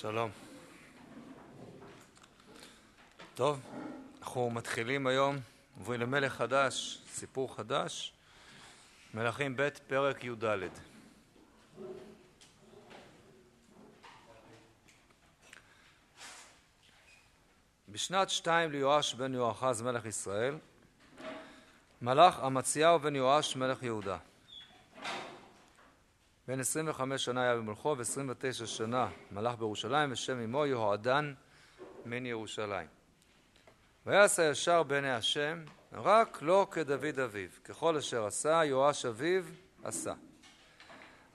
שלום. טוב, אנחנו מתחילים היום, עוברים למלך חדש, סיפור חדש, מלכים ב', פרק י"ד. בשנת שתיים ליואש בן יואחז מלך ישראל, מלך אמציהו בן יואש מלך יהודה. בן 25 שנה היה במלכו ו-29 שנה מלך בירושלים ושם אמו יהועדן מן ירושלים. ויעש הישר בעיני השם רק לא כדוד אביו, ככל אשר עשה יואש אביו עשה.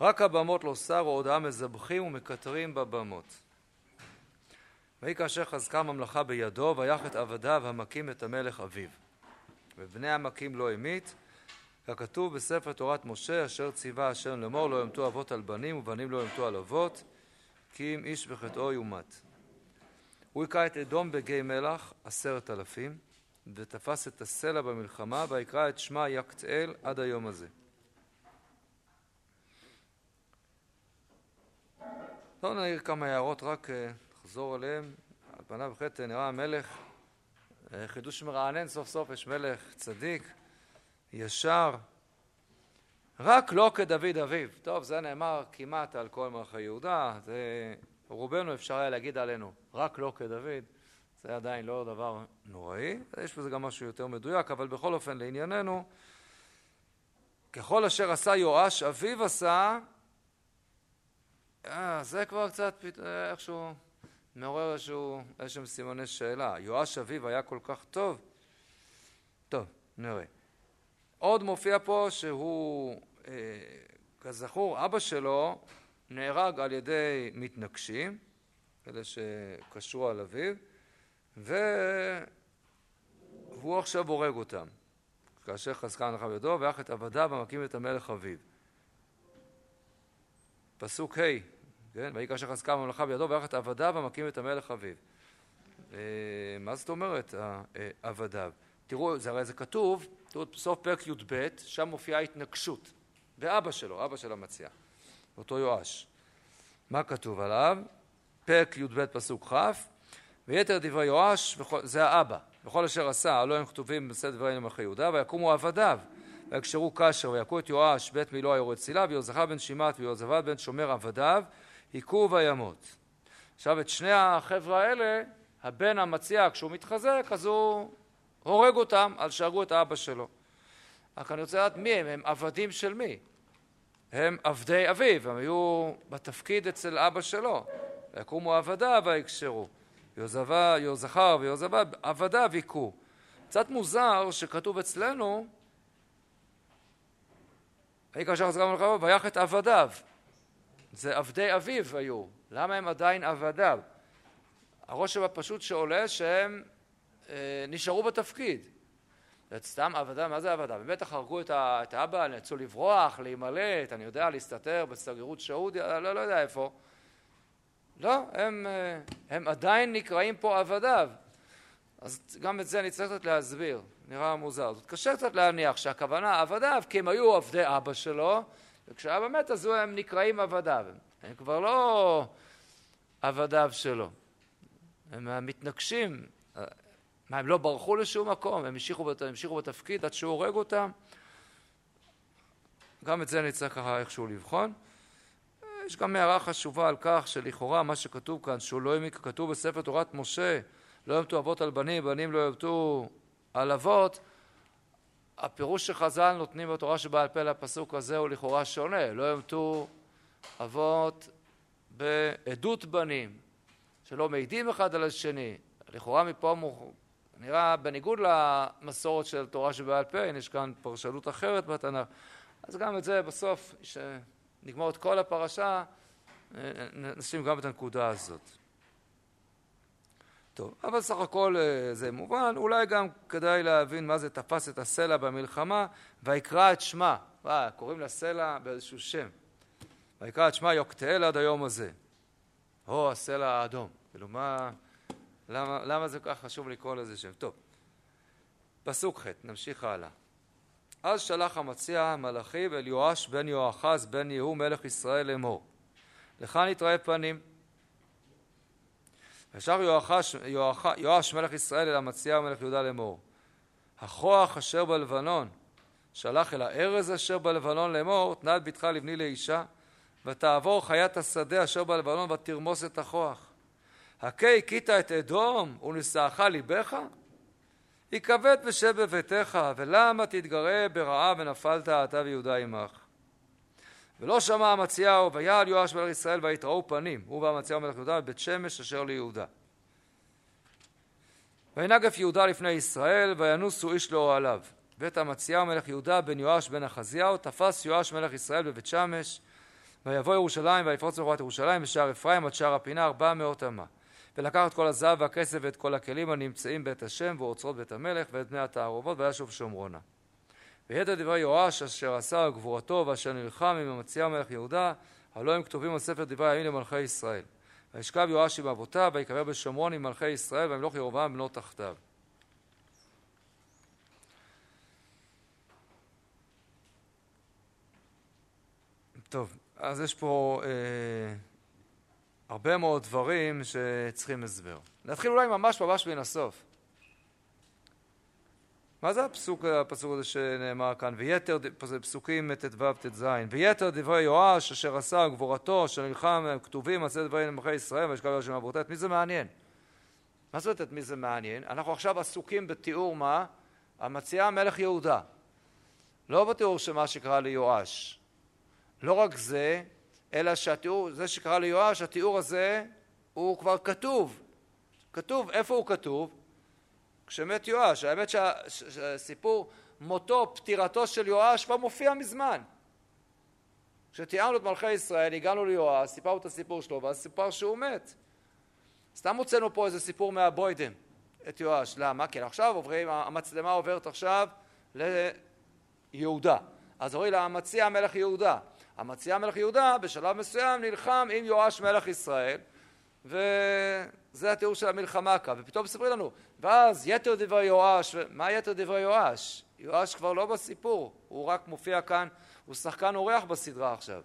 רק הבמות לא שרו עוד עם מזבחים ומקטרים בבמות. ויהי כאשר חזקה ממלכה בידו ויח את עבדיו המכים את המלך אביו. ובני המכים לא המית ככתוב בספר תורת משה אשר ציווה השם לאמור לא ימתו אבות על בנים ובנים לא ימתו על אבות כי אם איש בחטאו יומת. הוא היכה את אדום בגיא מלח עשרת אלפים ותפס את הסלע במלחמה ויקרא את שמע יקתאל עד היום הזה. לא נעיר כמה הערות רק נחזור עליהן על פניו בחטא נראה המלך חידוש מרענן סוף סוף יש מלך צדיק ישר, רק לא כדוד אביו. טוב, זה נאמר כמעט על כל מלכי יהודה, זה רובנו אפשר היה להגיד עלינו, רק לא כדוד, זה עדיין לא דבר נוראי, יש בזה גם משהו יותר מדויק, אבל בכל אופן לענייננו, ככל אשר עשה יואש אביו עשה, אה, זה כבר קצת איכשהו מעורר איזשהו, איזשהם סימני שאלה. יואש אביו היה כל כך טוב? טוב, נראה. עוד מופיע פה שהוא, אה, כזכור, אבא שלו נהרג על ידי מתנגשים, אלה שקשרו על אביו, והוא עכשיו הורג אותם. כאשר חזקה הנחה בידו, ויח את עבדיו המקים את המלך אביו. פסוק ה', כן? ויהי כאשר חזקה הממלכה בידו, ויח את עבדיו המקים את המלך אביו. אה, מה זאת אומרת עבדיו? תראו, זה הרי זה כתוב בסוף פרק י"ב, שם מופיעה התנגשות ואבא שלו, אבא של המציע, אותו יואש. מה כתוב עליו? פרק י"ב פסוק כ' ויתר דברי יואש, זה האבא, וכל אשר עשה, הלא הם כתובים בסדר דברי מלכי יהודה, ויקומו עבדיו, ויקשרו קשר, ויכו את יואש בית מילו היורד צילה, ויוזכה בן שימת ויוזבד בן שומר עבדיו, היכו וימות. עכשיו את שני החבר'ה האלה, הבן המציע כשהוא מתחזק, אז הוא הורג אותם על שהרגו את האבא שלו. רק אני רוצה לדעת מי הם, הם עבדים של מי? הם עבדי אביו, הם היו בתפקיד אצל אבא שלו. ויקומו עבדיו ויקשרו. יוזכר ויוזבד, עבדיו היכו. קצת מוזר שכתוב אצלנו, כאשר חזרה מלחמה ויח את עבדיו. זה עבדי אביו היו. למה הם עדיין עבדיו? הרושם הפשוט שעולה שהם נשארו בתפקיד. סתם עבדה, מה זה עבדה? בטח הרגו את, את האבא, נאלצו לברוח, להימלט, אני יודע, להסתתר בסגרירות שאודיה, לא, לא יודע איפה. לא, הם, אה, הם עדיין נקראים פה עבדיו. אז גם את זה אני צריך קצת להסביר, נראה מוזר. זאת קשה קצת להניח שהכוונה עבדיו, כי הם היו עבדי אבא שלו, וכשאבא מת אז הם נקראים עבדיו. הם כבר לא עבדיו שלו. הם מתנגשים, מה, הם לא ברחו לשום מקום? הם המשיכו, המשיכו בתפקיד עד שהוא הורג אותם? גם את זה נצטרך ככה איכשהו לבחון. יש גם הערה חשובה על כך שלכאורה מה שכתוב כאן, שהוא לא העמיק, כתוב בספר תורת משה, לא ימתו אבות על בנים, בנים לא ימתו על אבות, הפירוש שחז"ל נותנים בתורה שבעל פה לפסוק הזה הוא לכאורה שונה, לא ימתו אבות בעדות בנים, שלא מעידים אחד על השני, לכאורה מפה נראה בניגוד למסורת של תורה שבעל פה, הנה יש כאן פרשנות אחרת בתנ"ך, אז גם את זה בסוף, כשנגמור את כל הפרשה, נשים גם את הנקודה הזאת. טוב, אבל סך הכל אה, זה מובן, אולי גם כדאי להבין מה זה תפס את הסלע במלחמה, ויקרא את שמה, וואה, קוראים לסלע באיזשהו שם, ויקרא את שמה יוקתאל עד היום הזה, או הסלע האדום, כאילו מה... למה, למה זה כל כך חשוב לקרוא לזה שם? טוב, פסוק ח', נמשיך הלאה. אז שלח המציע מלאכיו אל יואש בן יואחז בן יהוא מלך ישראל לאמור לך נתראה פנים וישר יואש, יואש מלך ישראל אל המציע מלך יהודה לאמור הכוח אשר בלבנון שלח אל הארז אשר בלבנון לאמור תנה את בתך לבני לאישה ותעבור חיית השדה אשר בלבנון ותרמוס את הכוח הכה הכית את אדום ונשאך ליבך? יכבד ושב בביתך ולמה תתגרה ברעה ונפלת אתה ויהודה עמך? ולא שמע אמציהו ויעל יואש מלך ישראל ויתראו פנים הוא ואמציהו מלך יהודה בבית שמש אשר ליהודה. וינגף יהודה לפני ישראל וינוסו איש לאוהליו ואת אמציהו מלך יהודה בן יואש בן אחזיהו תפס יואש מלך ישראל בבית שמש ויבוא ירושלים ויפרוץ מחובת ירושלים בשער אפרים עד שער הפינה ארבע מאות אמה ולקח את כל הזהב והכסף ואת כל הכלים הנמצאים בית השם ואוצרות בית המלך ואת בני התערובות וישוב שומרונה. וידע דברי יואש אשר עשה גבורתו ואשר נלחם עם המציע מלך יהודה הלא הם כתובים על ספר דברי הימים למלכי ישראל. וישכב יואש עם אבותיו ויקבר בשומרון עם מלכי ישראל וימלוך ירבעם בנו תחתיו. טוב, אז יש פה אה, הרבה מאוד דברים שצריכים הסבר. נתחיל אולי ממש ממש מן הסוף. מה זה הפסוק, הפסוק הזה שנאמר כאן? ויתר, פסוקים ט"ו ט"ז, ויתר דברי יואש אשר עשה גבורתו אשר נלחם כתובים עשה דברי נמחי ישראל וישכב יואש אבותיו, את מי זה מעניין? מה זאת את מי זה מעניין? אנחנו עכשיו עסוקים בתיאור מה? המציעה מלך יהודה. לא בתיאור של מה שקרה ליואש. לא רק זה, אלא שהתיאור, זה שקרה ליואש, התיאור הזה הוא כבר כתוב. כתוב, איפה הוא כתוב? כשמת יואש. האמת שהסיפור מותו, פטירתו של יואש כבר מופיע מזמן. כשתיארנו את מלכי ישראל, הגענו ליואש, סיפרנו את הסיפור שלו, ואז סיפר שהוא מת. סתם הוצאנו פה איזה סיפור מהבוידם, את יואש. למה? כי עכשיו עוברים, המצלמה עוברת עכשיו ליהודה. אז אומרים לה, המציע מלך יהודה. המציע מלך יהודה בשלב מסוים נלחם עם יואש מלך ישראל, וזה התיאור של המלחמה כאן, ופתאום מספרים לנו, ואז יתר דברי יואש, מה יתר דברי יואש? יואש כבר לא בסיפור, הוא רק מופיע כאן, הוא שחקן אורח בסדרה עכשיו.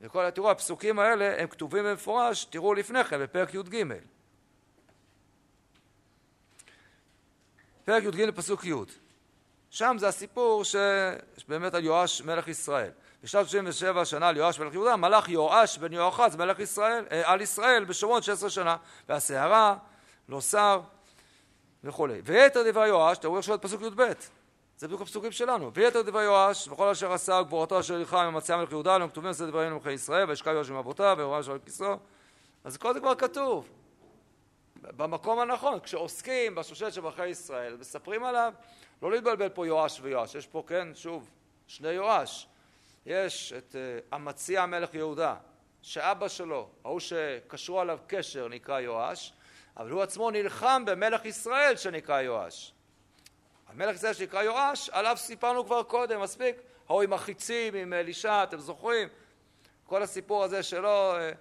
וכל, תראו, הפסוקים האלה הם כתובים במפורש, תראו לפני כן, בפרק י"ג. פרק י"ג פסוק י', שם זה הסיפור שבאמת על יואש מלך ישראל. בשנת 37 שנה על יואש מלך יהודה מלך יואש בן יואחז מלך ישראל, אה, על ישראל בשומרון 16 שנה והסערה לא שר וכולי. ויתר דברי יואש, תראו עכשיו את פסוק י"ב. זה בדיוק הפסוקים שלנו. ויתר דברי יואש וכל אשר עשה גבורתו אשר עם המציע מלך יהודה הם כתובים אצל דברי מלכי ישראל וישכב יואש עם אבותיו על כיסו אז כל זה כבר כתוב. במקום הנכון כשעוסקים בשושלת של מלכי ישראל מספרים עליו לא להתבלבל פה יואש ויואש. יש פה כן שוב שני יואש יש את uh, המציע מלך יהודה, שאבא שלו, ההוא שקשרו עליו קשר, נקרא יואש, אבל הוא עצמו נלחם במלך ישראל שנקרא יואש. המלך ישראל שנקרא יואש, עליו סיפרנו כבר קודם, מספיק. ההוא עם החיצים, עם אלישע, אתם זוכרים? כל הסיפור הזה שלו, uh,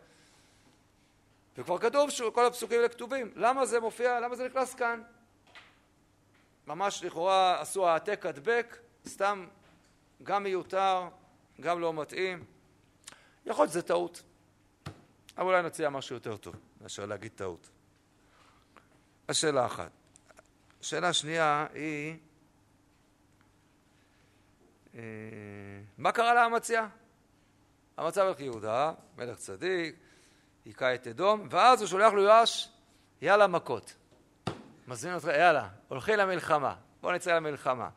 וכבר כתוב שכל הפסוקים האלה כתובים. למה זה מופיע, למה זה נכנס כאן? ממש לכאורה עשו העתק הדבק, סתם גם מיותר, גם לא מתאים. יכול להיות שזה טעות, אבל אולי נציע משהו יותר טוב מאשר להגיד טעות. השאלה אחת. השאלה השנייה היא, אה, מה קרה לאמציה? המצב מלך יהודה, מלך צדיק, היכה את אדום, ואז הוא שולח לו יואש, יאללה מכות. מזמין אותך, יאללה, הולכים למלחמה, בוא נצא למלחמה.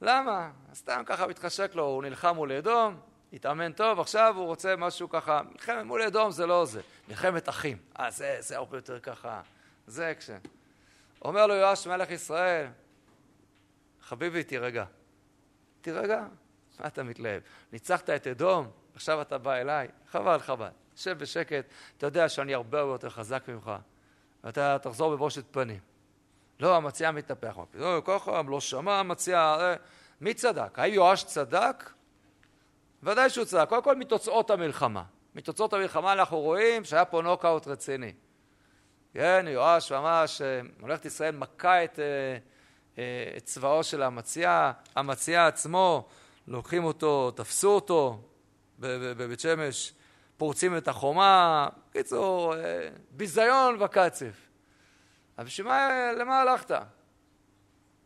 למה? סתם ככה מתחשק לו, הוא נלחם מול אדום, התאמן טוב, עכשיו הוא רוצה משהו ככה, מלחמת מול אדום זה לא זה, מלחמת אחים. אה, זה, זה הרבה יותר ככה, זה אקשן. אומר לו יואש מלך ישראל, חביבי, תירגע. תירגע, מה אתה מתלהב? ניצחת את אדום, עכשיו אתה בא אליי, חבל, חבל. שב בשקט, אתה יודע שאני הרבה יותר חזק ממך, ואתה תחזור בבושת פנים. לא, המציע מתהפך. לא, ככה, לא שמע המציע, אה, מי צדק? האם יואש צדק? ודאי שהוא צדק. קודם כל מתוצאות המלחמה. מתוצאות המלחמה אנחנו רואים שהיה פה נוקאוט רציני. כן, יואש ממש, אה, ממלכת ישראל מכה את, אה, את צבאו של המציע, המציע עצמו, לוקחים אותו, תפסו אותו בבית שמש, פורצים את החומה, בקיצור, ביזיון וקצף. אבל בשביל מה, למה הלכת?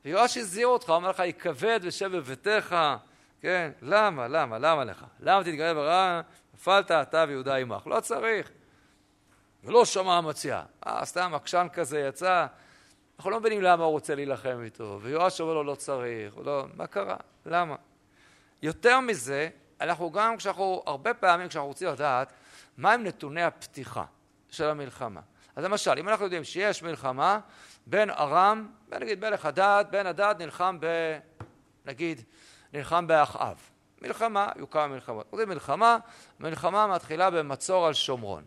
ויואש הזהיר אותך, אומר לך, יכבד ושב בביתך, כן? למה, למה, למה לך? למה תתגלה ברע? נפלת אתה ויהודה עמך. לא צריך. ולא שמע המציע. אה, סתם עקשן כזה יצא. אנחנו לא מבינים למה הוא רוצה להילחם איתו. ויואש אומר לו, לא צריך. לא, מה קרה? למה? יותר מזה, אנחנו גם כשאנחנו, הרבה פעמים כשאנחנו רוצים לדעת מהם נתוני הפתיחה של המלחמה. אז למשל, אם אנחנו יודעים שיש מלחמה בין ארם, נגיד מלך הדד, בן הדד נלחם ב... נגיד, נלחם באחאב. מלחמה, היו כמה מלחמות. אומרים מלחמה, מלחמה מתחילה במצור על שומרון.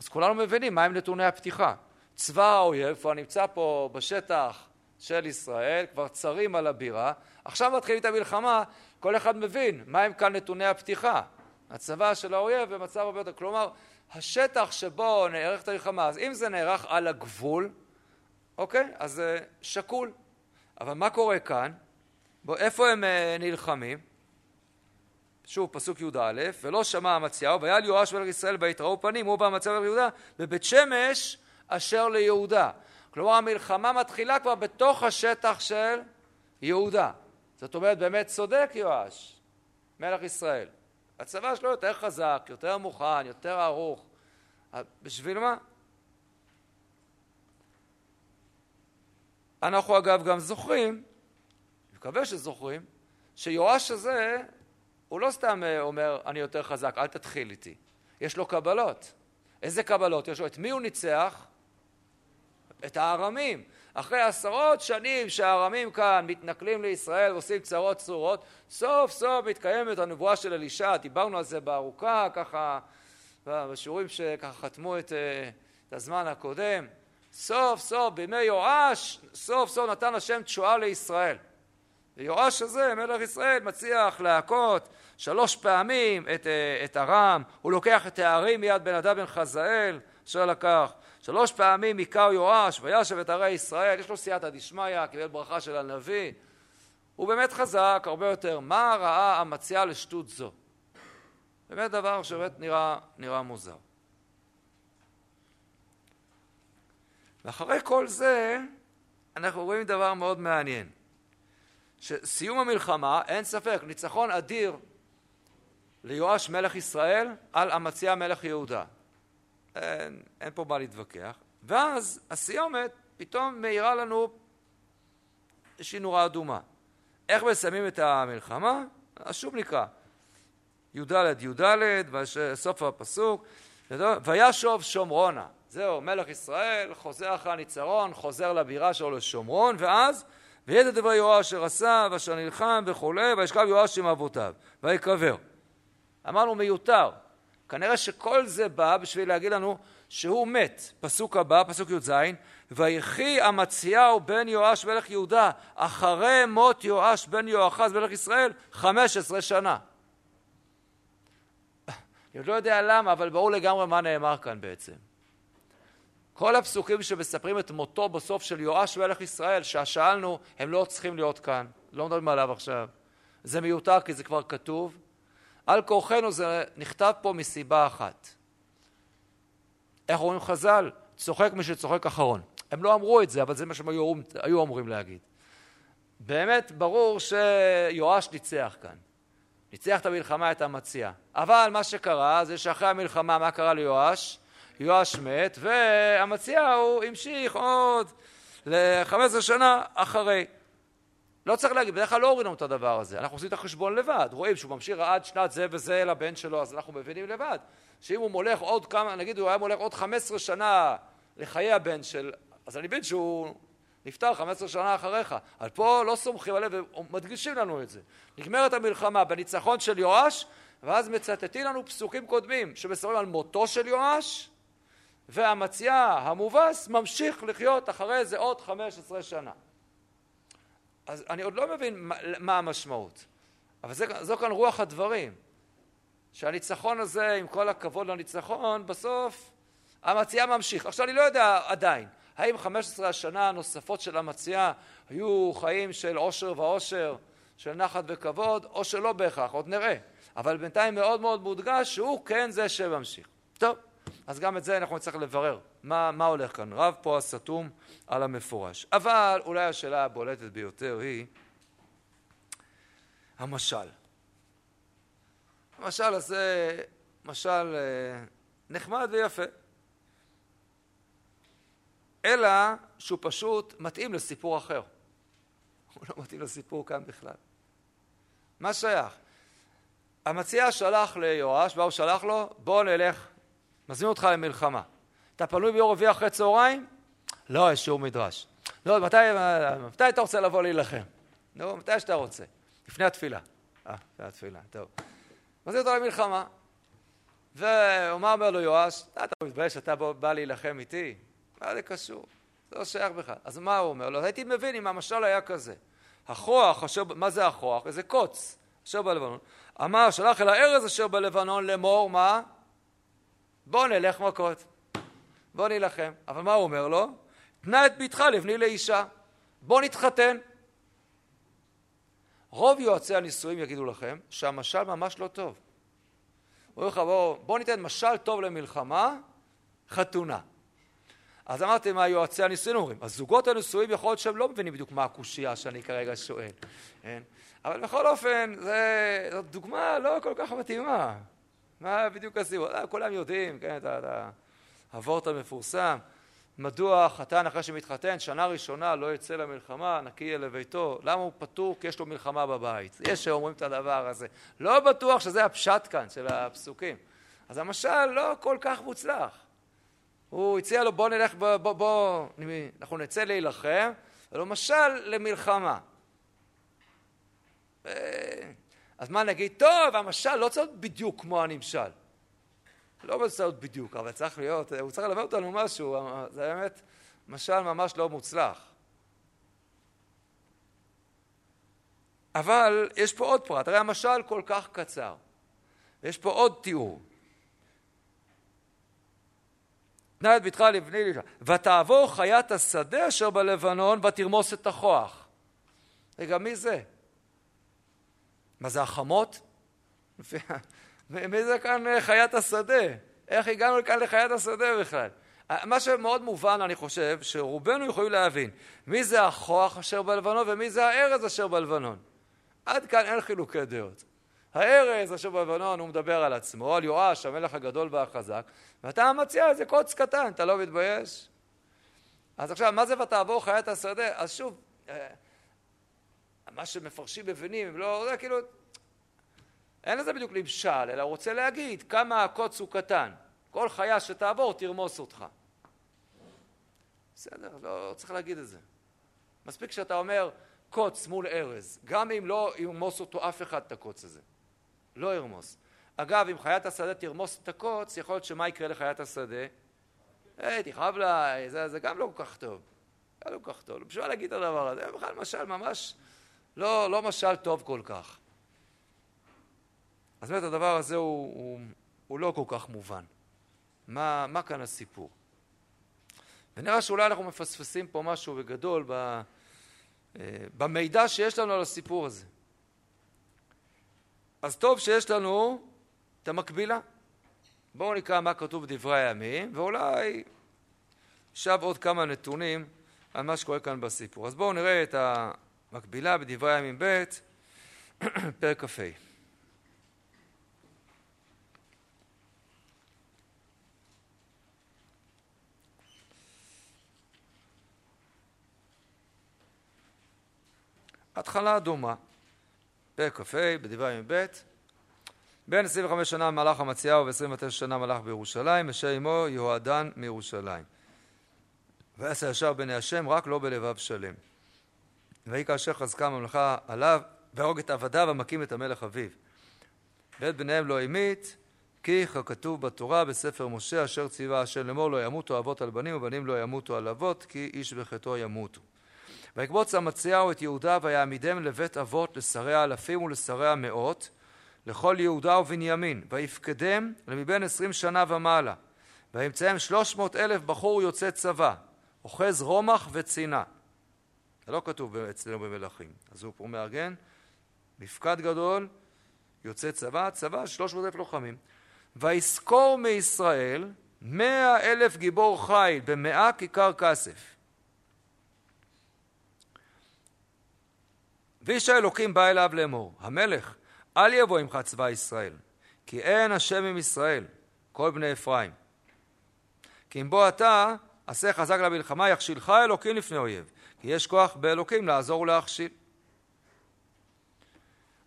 אז כולנו מבינים מהם נתוני הפתיחה. צבא האויב כבר נמצא פה בשטח של ישראל, כבר צרים על הבירה, עכשיו מתחילים את המלחמה, כל אחד מבין מהם כאן נתוני הפתיחה. הצבא של האויב במצב הרבה יותר, כלומר, השטח שבו נערכת המלחמה, אז אם זה נערך על הגבול, אוקיי? אז זה שקול. אבל מה קורה כאן? בוא, איפה הם אה, נלחמים? שוב, פסוק י"א, ולא שמע המציאו, ויעל יואש מלך ישראל ויתראו פנים, הוא והמצב ליהודה, בבית שמש אשר ליהודה. כלומר, המלחמה מתחילה כבר בתוך השטח של יהודה. זאת אומרת, באמת צודק יואש, מלך ישראל. הצבא שלו יותר חזק, יותר מוכן, יותר ערוך. בשביל מה? אנחנו אגב גם זוכרים, מקווה שזוכרים, שיואש הזה, הוא לא סתם אה, אומר, אני יותר חזק, אל תתחיל איתי. יש לו קבלות. איזה קבלות יש לו? את מי הוא ניצח? את הארמים. אחרי עשרות שנים שהארמים כאן מתנכלים לישראל ועושים צרות צרורות, סוף סוף מתקיימת הנבואה של אלישע, דיברנו על זה בארוכה, ככה, בשיעורים שככה חתמו את, אה, את הזמן הקודם. סוף סוף בימי יואש, סוף סוף נתן השם תשועה לישראל. ויואש הזה, מלך ישראל, מצליח להכות שלוש פעמים את, אה, את ארם, הוא לוקח את הערים מיד בן אדם בן חזאל, אשר לקח. שלוש פעמים היכה יואש וישב את ערי ישראל, יש לו סייעתא דשמיא, קיבל ברכה של הנביא. הוא באמת חזק הרבה יותר. מה ראה המציע לשטות זו? באמת דבר שבאמת נראה, נראה מוזר. ואחרי כל זה, אנחנו רואים דבר מאוד מעניין. שסיום המלחמה, אין ספק, ניצחון אדיר ליואש מלך ישראל על המציע מלך יהודה. אין, אין פה מה להתווכח. ואז הסיומת פתאום מאירה לנו איזושהי נורה אדומה. איך מסיימים את המלחמה? אז שוב נקרא. י"ד י"ד, סוף הפסוק, וישוב שומרונה. זהו, מלך ישראל חוזר אחרי הניצרון, חוזר לבירה שלו לשומרון, ואז וידע דברי יואש אשר עשה, ואשר נלחם וכולי, וישכב יואש עם אבותיו, ויקבר. אמרנו מיותר, כנראה שכל זה בא בשביל להגיד לנו שהוא מת. פסוק הבא, פסוק י"ז, ויחי אמציהו בן יואש מלך יהודה אחרי מות יואש בן יואחז מלך ישראל חמש עשרה שנה. אני עוד לא יודע למה, אבל ברור לגמרי מה נאמר כאן בעצם. כל הפסוקים שמספרים את מותו בסוף של יואש מלך ישראל, ששאלנו, הם לא צריכים להיות כאן, לא מדברים עליו עכשיו. זה מיותר כי זה כבר כתוב, על כורחנו זה נכתב פה מסיבה אחת. איך אומרים חז"ל? צוחק מי שצוחק אחרון. הם לא אמרו את זה, אבל זה מה שהם היו, היו אמורים להגיד. באמת ברור שיואש ניצח כאן. ניצח את המלחמה, את המציע. אבל מה שקרה זה שאחרי המלחמה, מה קרה ליואש? יואש מת, והמציע הוא המשיך עוד ל-15 שנה אחרי. לא צריך להגיד, בדרך כלל לא הורידו את הדבר הזה, אנחנו עושים את החשבון לבד, רואים שהוא ממשיך עד שנת זה וזה לבן שלו, אז אנחנו מבינים לבד, שאם הוא מולך עוד כמה, נגיד הוא היה מולך עוד 15 שנה לחיי הבן של, אז אני מבין שהוא נפטר 15 שנה אחריך, אבל פה לא סומכים עליו ומדגישים לנו את זה. נגמרת המלחמה בניצחון של יואש, ואז מצטטים לנו פסוקים קודמים שמספרים על מותו של יואש, והמציע המובס ממשיך לחיות אחרי זה עוד 15 שנה. אז אני עוד לא מבין מה, מה המשמעות, אבל זה, זו כאן רוח הדברים, שהניצחון הזה, עם כל הכבוד לניצחון, בסוף המציאה ממשיך. עכשיו, אני לא יודע עדיין, האם 15 השנה הנוספות של המציאה היו חיים של עושר ואושר, של נחת וכבוד, או שלא בהכרח, עוד נראה. אבל בינתיים מאוד מאוד מודגש שהוא כן זה שממשיך. טוב, אז גם את זה אנחנו נצטרך לברר, מה, מה הולך כאן. רב פה הסתום על המפורש. אבל אולי השאלה הבולטת ביותר היא המשל. המשל הזה משל אה, נחמד ויפה. אלא שהוא פשוט מתאים לסיפור אחר. הוא לא מתאים לסיפור כאן בכלל. מה שייך? המציע שלח ליואש, מה הוא שלח לו? בוא נלך, מזמין אותך למלחמה. אתה פנוי ביום רביעי אחרי צהריים? לא, יש שיעור מדרש. לא, מתי, מתי אתה רוצה לבוא להילחם? נו, מתי שאתה רוצה. לפני התפילה. אה, לפני התפילה, טוב. מזמין אותו למלחמה. ומה אומר לו יואש? אתה מתבייש שאתה בא להילחם איתי? מה זה קשור? זה לא שייך בכלל. אז מה הוא אומר לו? הייתי מבין אם המשל היה כזה. הכוח אשר, מה זה הכוח? איזה קוץ אשר בלבנון. אמר שלח אל הארז אשר בלבנון לאמור מה? בוא נלך מכות. בוא נילחם. אבל מה הוא אומר לו? תנה את ביתך לבני לאישה. בוא נתחתן. רוב יועצי הנישואים יגידו לכם שהמשל ממש לא טוב. אומרים לך בוא, בוא ניתן משל טוב למלחמה, חתונה. אז אמרתי מה יועצי הנישואים אומרים. הזוגות הנשואים יכול להיות שהם לא מבינים בדיוק מה הקושייה שאני כרגע שואל. כן? אבל בכל אופן, זה, דוגמה לא כל כך מתאימה. מה בדיוק הסיבות? אה, כולם יודעים, כן, את הוורט המפורסם. מדוע חתן אחרי שמתחתן, שנה ראשונה לא יצא למלחמה, נקי יהיה לביתו? למה הוא פטור? כי יש לו מלחמה בבית. יש שאומרים את הדבר הזה. לא בטוח שזה הפשט כאן של הפסוקים. אז המשל לא כל כך מוצלח. הוא הציע לו בוא נלך, בוא, בוא, בוא אנחנו נצא להילחם, ולא משל למלחמה. אז מה נגיד? טוב, המשל לא צריך להיות בדיוק כמו הנמשל. לא צריך להיות בדיוק, אבל צריך להיות, הוא צריך ללמד אותנו משהו, זה באמת משל ממש לא מוצלח. אבל יש פה עוד פרט, הרי המשל כל כך קצר. יש פה עוד תיאור. תנה את ביתך לבני ותעבור חיית השדה אשר בלבנון ותרמוס את הכוח. רגע, מי זה? מה זה החמות? מי זה כאן אה, חיית השדה? איך הגענו לכאן לחיית השדה בכלל? אה, מה שמאוד מובן, אני חושב, שרובנו יכולים להבין מי זה הכוח אשר בלבנון ומי זה הארז אשר בלבנון. עד כאן אין חילוקי דעות. הארז אשר בלבנון הוא מדבר על עצמו, על יואש, המלך הגדול והחזק, ואתה מציע איזה קוץ קטן, אתה לא מתבייש? אז עכשיו, מה זה ותעבור חיית השדה? אז שוב, אה, מה שמפרשים מבינים, הם לא, זה כאילו, אין לזה בדיוק למשל, אלא הוא רוצה להגיד כמה הקוץ הוא קטן. כל חיה שתעבור תרמוס אותך. בסדר, לא צריך להגיד את זה. מספיק שאתה אומר קוץ מול ארז, גם אם לא ירמוס אותו אף אחד את הקוץ הזה. לא ירמוס. אגב, אם חיית השדה תרמוס את הקוץ, יכול להיות שמה יקרה לחיית השדה? היי, תכאב לה, זה, גם לא כל כך טוב. זה לא כל כך טוב. בשביל להגיד את הדבר הזה, בכלל משל ממש לא, לא משל טוב כל כך. אז באמת הדבר הזה הוא, הוא, הוא לא כל כך מובן. מה, מה כאן הסיפור? ונראה שאולי אנחנו מפספסים פה משהו בגדול ב, אה, במידע שיש לנו על הסיפור הזה. אז טוב שיש לנו את המקבילה. בואו נקרא מה כתוב בדברי הימים, ואולי נשאב עוד כמה נתונים על מה שקורה כאן בסיפור. אז בואו נראה את המקבילה בדברי הימים ב', פרק כ"ה. התחלה דומה. פרק כ"ה, בדברי הימים ב', בין 25 שנה מלך המציאו ו-29 שנה מלך בירושלים, אשר עמו יהועדן מירושלים. ועשה ישר בני השם, רק לא בלבב שלם. ויהי כאשר חזקה הממלכה עליו, והרוג את עבדיו המכים את המלך אביו. ואת בניהם לא המית, כי ככתוב בתורה בספר משה, אשר ציווה אשר לאמור לא ימותו אבות על בנים ובנים לא ימותו על אבות, כי איש בחטאו ימותו. ויקבוץ המציאו את יהודה ויעמידם לבית אבות לשרי האלפים ולשרי המאות לכל יהודה ובנימין ויפקדם למבין עשרים שנה ומעלה וימצאם שלוש מאות אלף בחור יוצא צבא אוחז רומח וצינה זה לא כתוב אצלנו במלכים אז הוא פה מארגן מפקד גדול יוצא צבא, צבא שלוש מאות אלף לוחמים. וישכור מישראל מאה אלף גיבור חיל במאה כיכר כסף. ואיש האלוקים בא אליו לאמור, המלך, אל יבוא עמך צבא ישראל, כי אין השם עם ישראל, כל בני אפרים. כי אם בוא אתה, עשה חזק למלחמה, יכשילך אלוקים לפני אויב, כי יש כוח באלוקים לעזור ולהכשיל.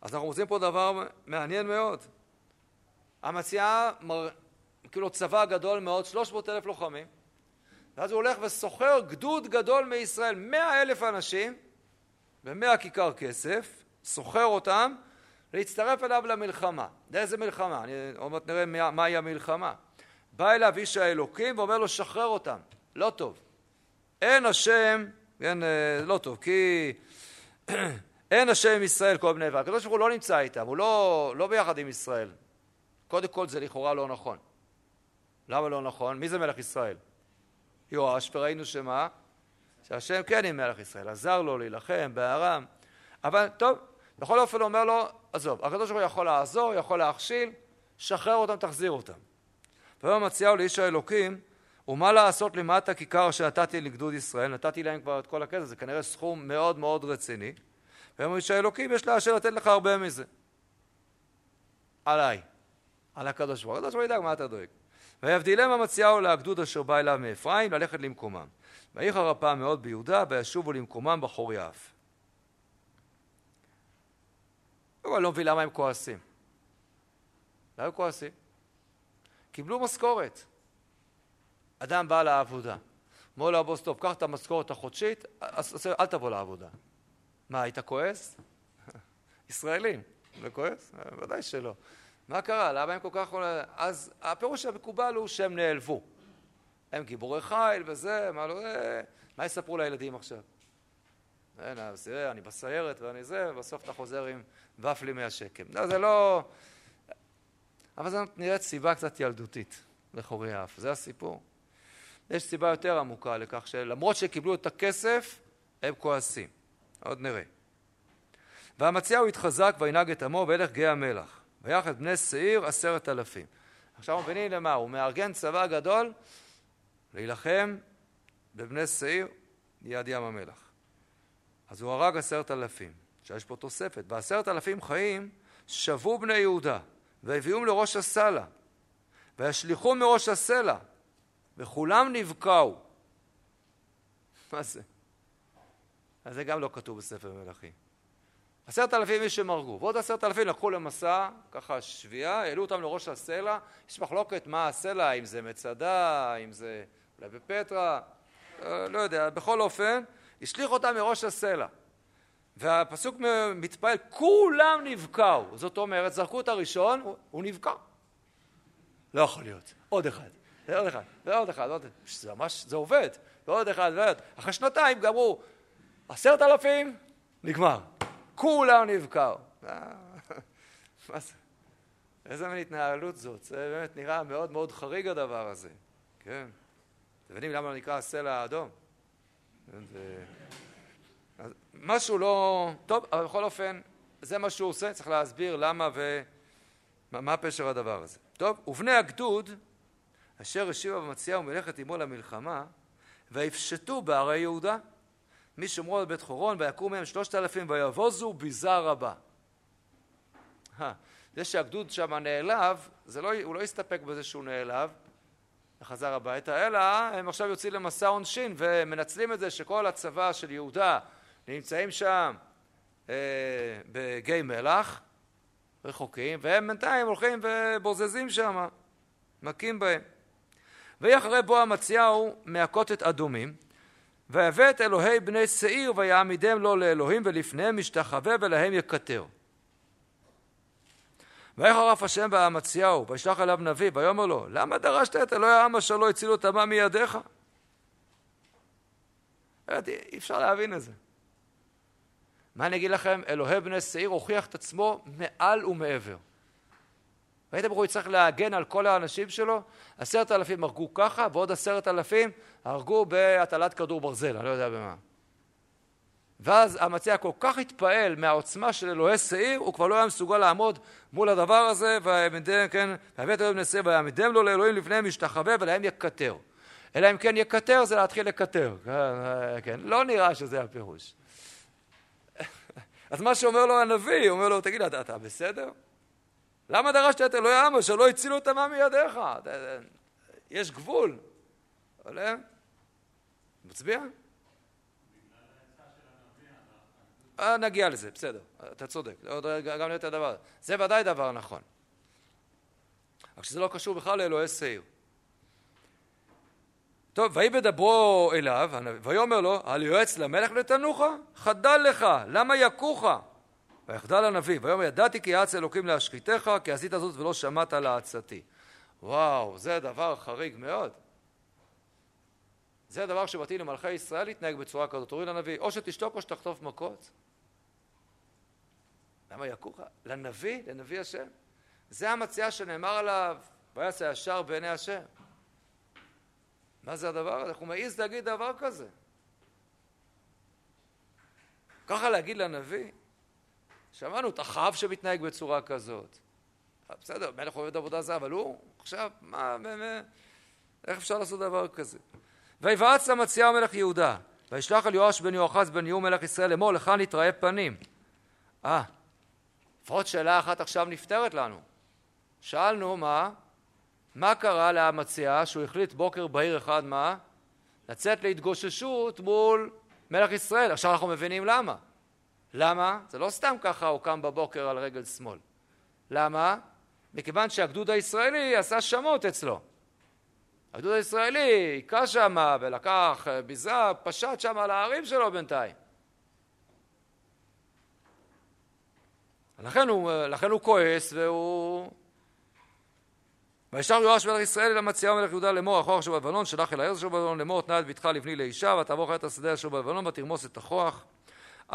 אז אנחנו מוצאים פה דבר מעניין מאוד. המציעה מר... כאילו צבא גדול מאוד, 300 אלף לוחמים, ואז הוא הולך וסוחר גדוד גדול מישראל, 100 אלף אנשים, ב-100 כיכר כסף, סוחר אותם, להצטרף אליו למלחמה. לאיזה מלחמה? אני עוד מעט נראה מהי המלחמה. בא אליו איש האלוקים ואומר לו, שחרר אותם. לא טוב. אין השם, כן, אה, לא טוב, כי אין השם ישראל כל בני אברהם. הקדוש ברוך הוא לא נמצא איתם, הוא לא, לא ביחד עם ישראל. קודם כל זה לכאורה לא נכון. למה לא נכון? מי זה מלך ישראל? יואש, וראינו שמה? שהשם כן עם מלך ישראל, עזר לו להילחם בארם. אבל טוב, בכל אופן הוא אומר לו, עזוב, הקדוש ברוך הוא יכול לעזור, יכול להכשיל, שחרר אותם, תחזיר אותם. ויאמר מציעהו לאיש האלוקים, ומה לעשות למעט הכיכר שנתתי לגדוד ישראל? נתתי להם כבר את כל הכסף, זה כנראה סכום מאוד מאוד רציני. ויאמר איש האלוקים, יש לאשר לתת לך הרבה מזה. עליי, על הקדוש ברוך הוא. הקדוש ידאג מה אתה דואג. ויבדילם המציעהו להגדוד אשר בא אליו מאפרים, ללכת למקומם. ויחר הפעם מאוד ביהודה, וישובו למקומם בחור יעף. אני לא מבין למה הם כועסים. למה הם כועסים? קיבלו משכורת. אדם בא לעבודה. אומר לו הבוס, טוב, קח את המשכורת החודשית, אל תבוא לעבודה. מה, היית כועס? ישראלים. זה כועס? ודאי שלא. מה קרה? למה הם כל כך... אז הפירוש המקובל הוא שהם נעלבו. הם גיבורי חיל וזה, מה לא... אה, מה יספרו לילדים עכשיו? אין, אז תראה, אני בסיירת ואני זה, ובסוף אתה חוזר עם ופלי מהשקם. לא, זה לא... אבל זו נראית סיבה קצת ילדותית לחורי האף, זה הסיפור. יש סיבה יותר עמוקה לכך שלמרות שקיבלו את הכסף, הם כועסים. עוד נראה. והמציע התחזק וינהג את עמו וילך גיא המלח. ויחד בני שעיר עשרת אלפים. עכשיו מבינים למה, הוא מארגן צבא גדול להילחם בבני שעיר ליד ים המלח. אז הוא הרג עשרת אלפים. עכשיו יש פה תוספת. בעשרת אלפים חיים שבו בני יהודה והביאום לראש הסלע וישליכו מראש הסלע וכולם נבקעו. מה זה? אז זה גם לא כתוב בספר מלכים. עשרת אלפים איש הם הרגו, ועוד עשרת אלפים לקחו למסע, ככה שביעה, העלו אותם לראש הסלע, יש מחלוקת מה הסלע, אם זה מצדה, אם זה אולי בפטרה, אה, לא יודע, בכל אופן, השליך אותם מראש הסלע. והפסוק מתפעל, כולם נבקעו, זאת אומרת, זרקו את הראשון, הוא, נבקע. לא יכול להיות, עוד אחד, ועוד אחד, ועוד אחד, ועוד אחד, זה ממש, זה עובד, ועוד אחד, ועוד, אחרי שנתיים גמרו, עשרת אלפים, נגמר. כולם נבקעו. אה, מה זה? איזה מין התנהלות זאת? זה באמת נראה מאוד מאוד חריג הדבר הזה, כן? אתם יודעים למה לא נקרא הסלע האדום? זה... משהו לא... טוב, אבל בכל אופן, זה מה שהוא עושה, צריך להסביר למה ומה פשר הדבר הזה. טוב, ובני הגדוד, אשר השיבה במציאה ומלאכת עמו למלחמה, ויפשטו בערי יהודה. משומרון לבית חורון, ויקום מהם שלושת אלפים ויבוזו ביזה רבה. זה שהגדוד שם נעלב, לא, הוא לא הסתפק בזה שהוא נעלב וחזר הביתה, אלא הם עכשיו יוצאים למסע עונשין ומנצלים את זה שכל הצבא של יהודה נמצאים שם אה, בגיא מלח, רחוקים, והם בינתיים הולכים ובוזזים שם, מכים בהם. ויהי אחרי בוא המציאהו מהכות את אדומים, ויבא את אלוהי בני שעיר ויעמידם לו לאלוהים ולפניהם משתחווה ולהם יקטר. ויחרף השם באמציהו וישלח אליו נביא ויאמר לו למה דרשת את אלוהי העם אשר לא הצילו את עמם מידיך? אי אפשר להבין את זה. מה אני אגיד לכם? אלוהי בני שעיר הוכיח את עצמו מעל ומעבר. ראיתם איך הוא יצטרך להגן על כל האנשים שלו? עשרת אלפים הרגו ככה, ועוד עשרת אלפים הרגו בהטלת כדור ברזל, אני לא יודע במה. ואז המציע כל כך התפעל מהעוצמה של אלוהי שעיר, הוא כבר לא היה מסוגל לעמוד מול הדבר הזה, ויעמדם, כן, והבאת אלוהים נשא ויעמדם לו לאלוהים לפניהם משתחווה ולהם יקטר. אלא אם כן יקטר זה להתחיל לקטר, כן, לא נראה שזה הפירוש. אז מה שאומר לו הנביא, הוא אומר לו, תגיד, אתה, אתה בסדר? למה דרשת את אלוהי העם אשר לא הצילו אותם מידיך? יש גבול. עולה? מצביע? אה, נגיע לזה, בסדר, אתה צודק, גם יותר דבר, זה ודאי דבר נכון. רק שזה לא קשור בכלל לאלוהי שעיר. טוב, ויהי בדברו אליו, ויאמר לו, על יועץ למלך לתנוך? חדל לך, למה יכוך? ויחדל הנביא, ויאמר ידעתי כי יעץ אלוקים להשחיתך, כי עשית זאת ולא שמעת לעצתי. וואו, זה דבר חריג מאוד. זה הדבר שמתאים למלכי ישראל להתנהג בצורה כזאת. תוריד לנביא, או שתשתוק או שתחטוף מכות. למה יכוך? לנביא, לנביא השם. זה המציאה שנאמר עליו, ויעשה ישר בעיני השם. מה זה הדבר הזה? איך הוא מעז להגיד דבר כזה? ככה להגיד לנביא? שמענו את אחאב שמתנהג בצורה כזאת. בסדר, מלך עובד עבודה זרה, אבל הוא עכשיו, מה, באמת, איך אפשר לעשות דבר כזה? ויבעץ למציאה מלך יהודה, וישלח על יואש בן יואחז בן יהוא מלך ישראל לאמור לך נתראה פנים. אה, לפחות שאלה אחת עכשיו נפתרת לנו. שאלנו מה, מה קרה לאמציע שהוא החליט בוקר בהיר אחד מה? לצאת להתגוששות מול מלך ישראל. עכשיו אנחנו מבינים למה. למה? זה לא סתם ככה הוא קם בבוקר על רגל שמאל. למה? מכיוון שהגדוד הישראלי עשה שמות אצלו. הגדוד הישראלי היכה שם ולקח ביזה, פשט שם על הערים שלו בינתיים. לכן הוא, לכן הוא כועס והוא... וישר יואש מלך ישראל אל המציאה מלך יהודה לאמור הכוח אשר בלבנון שלח אל העיר אשר בלבנון לאמור תנה את בתך לבני לאישה ותעבור חיית השדה אשר בלבנון ותרמוס את הכוח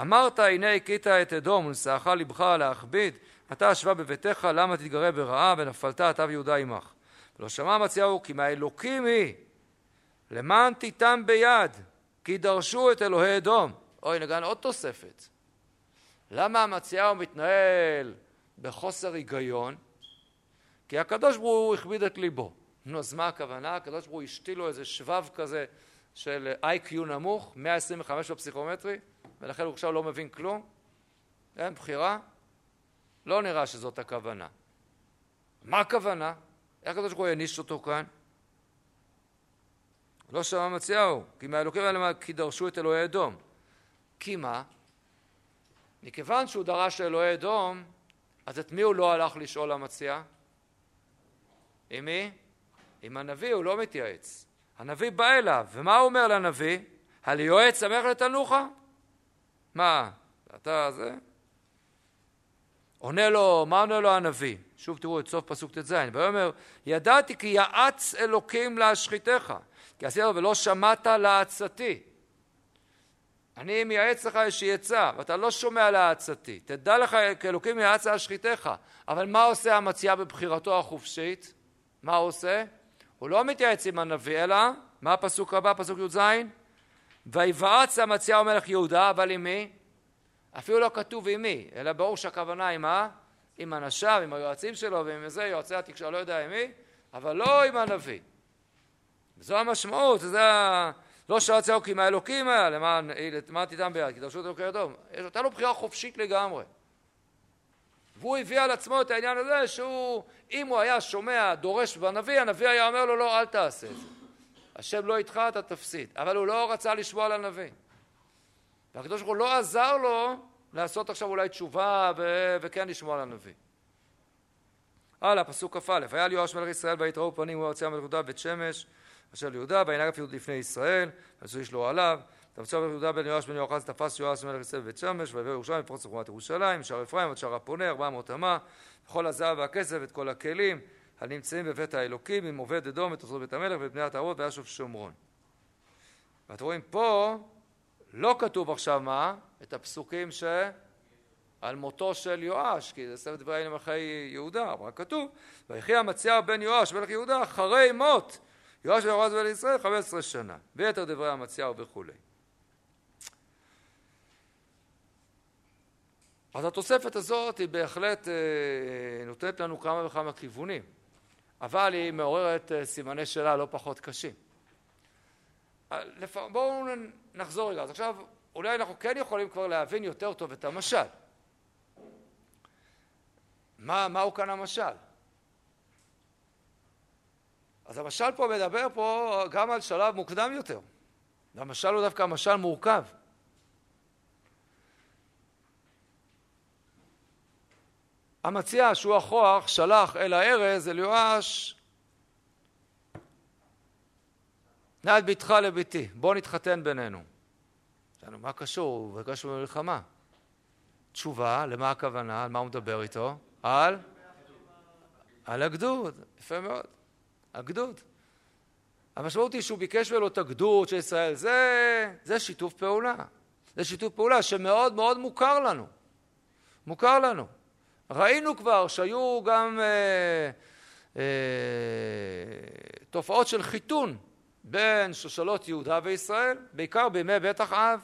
אמרת הנה הכית את אדום ונשאך לבך להכביד אתה אשבה בביתך למה תתגרה ברעה ונפלת אתה ויהודה עמך ולא שמע המציאהו כי מהאלוקים היא למען תיתם ביד כי דרשו את אלוהי אדום אוי נגן עוד תוספת למה המציאהו מתנהל בחוסר היגיון? כי הקדוש ברוך הוא הכביד את ליבו. נו, אז מה הכוונה? הקדוש ברוך הוא השתיל לו איזה שבב כזה של איי-קיו נמוך, 125 בפסיכומטרי, ולכן הוא עכשיו לא מבין כלום? אין בחירה? לא נראה שזאת הכוונה. מה הכוונה? איך הקדוש ברוך הוא העניש אותו כאן? לא שמע מציאהו, כי מהאלוקים האלה כי דרשו את אלוהי אדום. כי מה? מכיוון שהוא דרש לאלוהי אדום, אז את מי הוא לא הלך לשאול המציע? עם מי? עם הנביא, הוא לא מתייעץ. הנביא בא אליו, ומה הוא אומר לנביא? על יועץ שמח לתנוחה? מה, אתה זה? עונה לו, מה עונה לו הנביא? שוב תראו את סוף פסוק ט"ז, ויאמר ידעתי כי יעץ אלוקים להשחיתך כי עשית ולא שמעת לעצתי אני מייעץ לך איזושהי עצה, ואתה לא שומע לעצתי. תדע לך כי אלוקים יעץ להשחיתך. אבל מה עושה המציע בבחירתו החופשית? מה הוא עושה? הוא לא מתייעץ עם הנביא, אלא, מה הפסוק הבא, פסוק י"ז? ויבעץ המציע ומלך יהודה, אבל עם מי? אפילו לא כתוב עם מי, אלא ברור שהכוונה עם מה? עם אנשיו, עם היועצים שלו ועם זה, יועצי התקשורת, לא יודע עם מי, אבל לא עם הנביא. זו המשמעות, זה. לא צאו כי מהאלוקים היה, למען, למען תיתם ביד, כי דרשו את אלוקי אדום. הייתה לו בחירה חופשית לגמרי. והוא הביא על עצמו את העניין הזה שהוא, אם הוא היה שומע דורש בנביא, הנביא היה אומר לו לא, אל תעשה את זה. השם לא איתך, אתה תפסיד. אבל הוא לא רצה לשמוע הנביא. והקדוש ברוך הוא לא עזר לו לעשות עכשיו אולי תשובה ו- וכן לשמוע הנביא. הלאה, פסוק כ"א: היה ליואש מלך ישראל ויתראו פנים יוצא מלך יהודה בית שמש אשר ליהודה וינהג אפילו לפני ישראל ועשו איש לו עליו תמצא יהודה בן יואש בן יואחז תפס יואש מלך ישראל בבית שמש ויבוא ירושלים לפרוץ לחומת ירושלים שער אפרים עד שער הפונה ארבע מאות אמה וכל הזהב והכסף ואת כל הכלים הנמצאים בבית האלוקים עם עובד אדום ותוצאות בית המלך ואת בני התערות וישוב שומרון. ואתם רואים פה לא כתוב עכשיו מה? את הפסוקים ש... על מותו של יואש, כי זה ספר דברי מלכי יהודה, אבל כתוב, ויחי המציע בן יואש מלך יהודה אחרי מות יואש ויורז בן ישראל 15 שנה, ויתר דברי המציע וכולי. אז התוספת הזאת היא בהחלט נותנת לנו כמה וכמה כיוונים, אבל היא מעוררת סימני שאלה לא פחות קשים. בואו נחזור רגע, אז עכשיו אולי אנחנו כן יכולים כבר להבין יותר טוב את המשל. מה, מהו כאן המשל? אז המשל פה מדבר פה גם על שלב מוקדם יותר. המשל הוא דווקא משל מורכב. המציע שהוא הכוח שלח אל הארז, אל יואש, נא את ביתך לביתי, בוא נתחתן בינינו. שאלנו, מה קשור? הוא קשור במלחמה. תשובה, למה הכוונה? על מה הוא מדבר איתו? על? על הגדוד, יפה מאוד. הגדוד. המשמעות היא שהוא ביקש ממנו את הגדוד של ישראל, זה, זה שיתוף פעולה. זה שיתוף פעולה שמאוד מאוד מוכר לנו. מוכר לנו. ראינו כבר שהיו גם אה, אה, תופעות של חיתון בין שושלות יהודה וישראל, בעיקר בימי בית אחאב.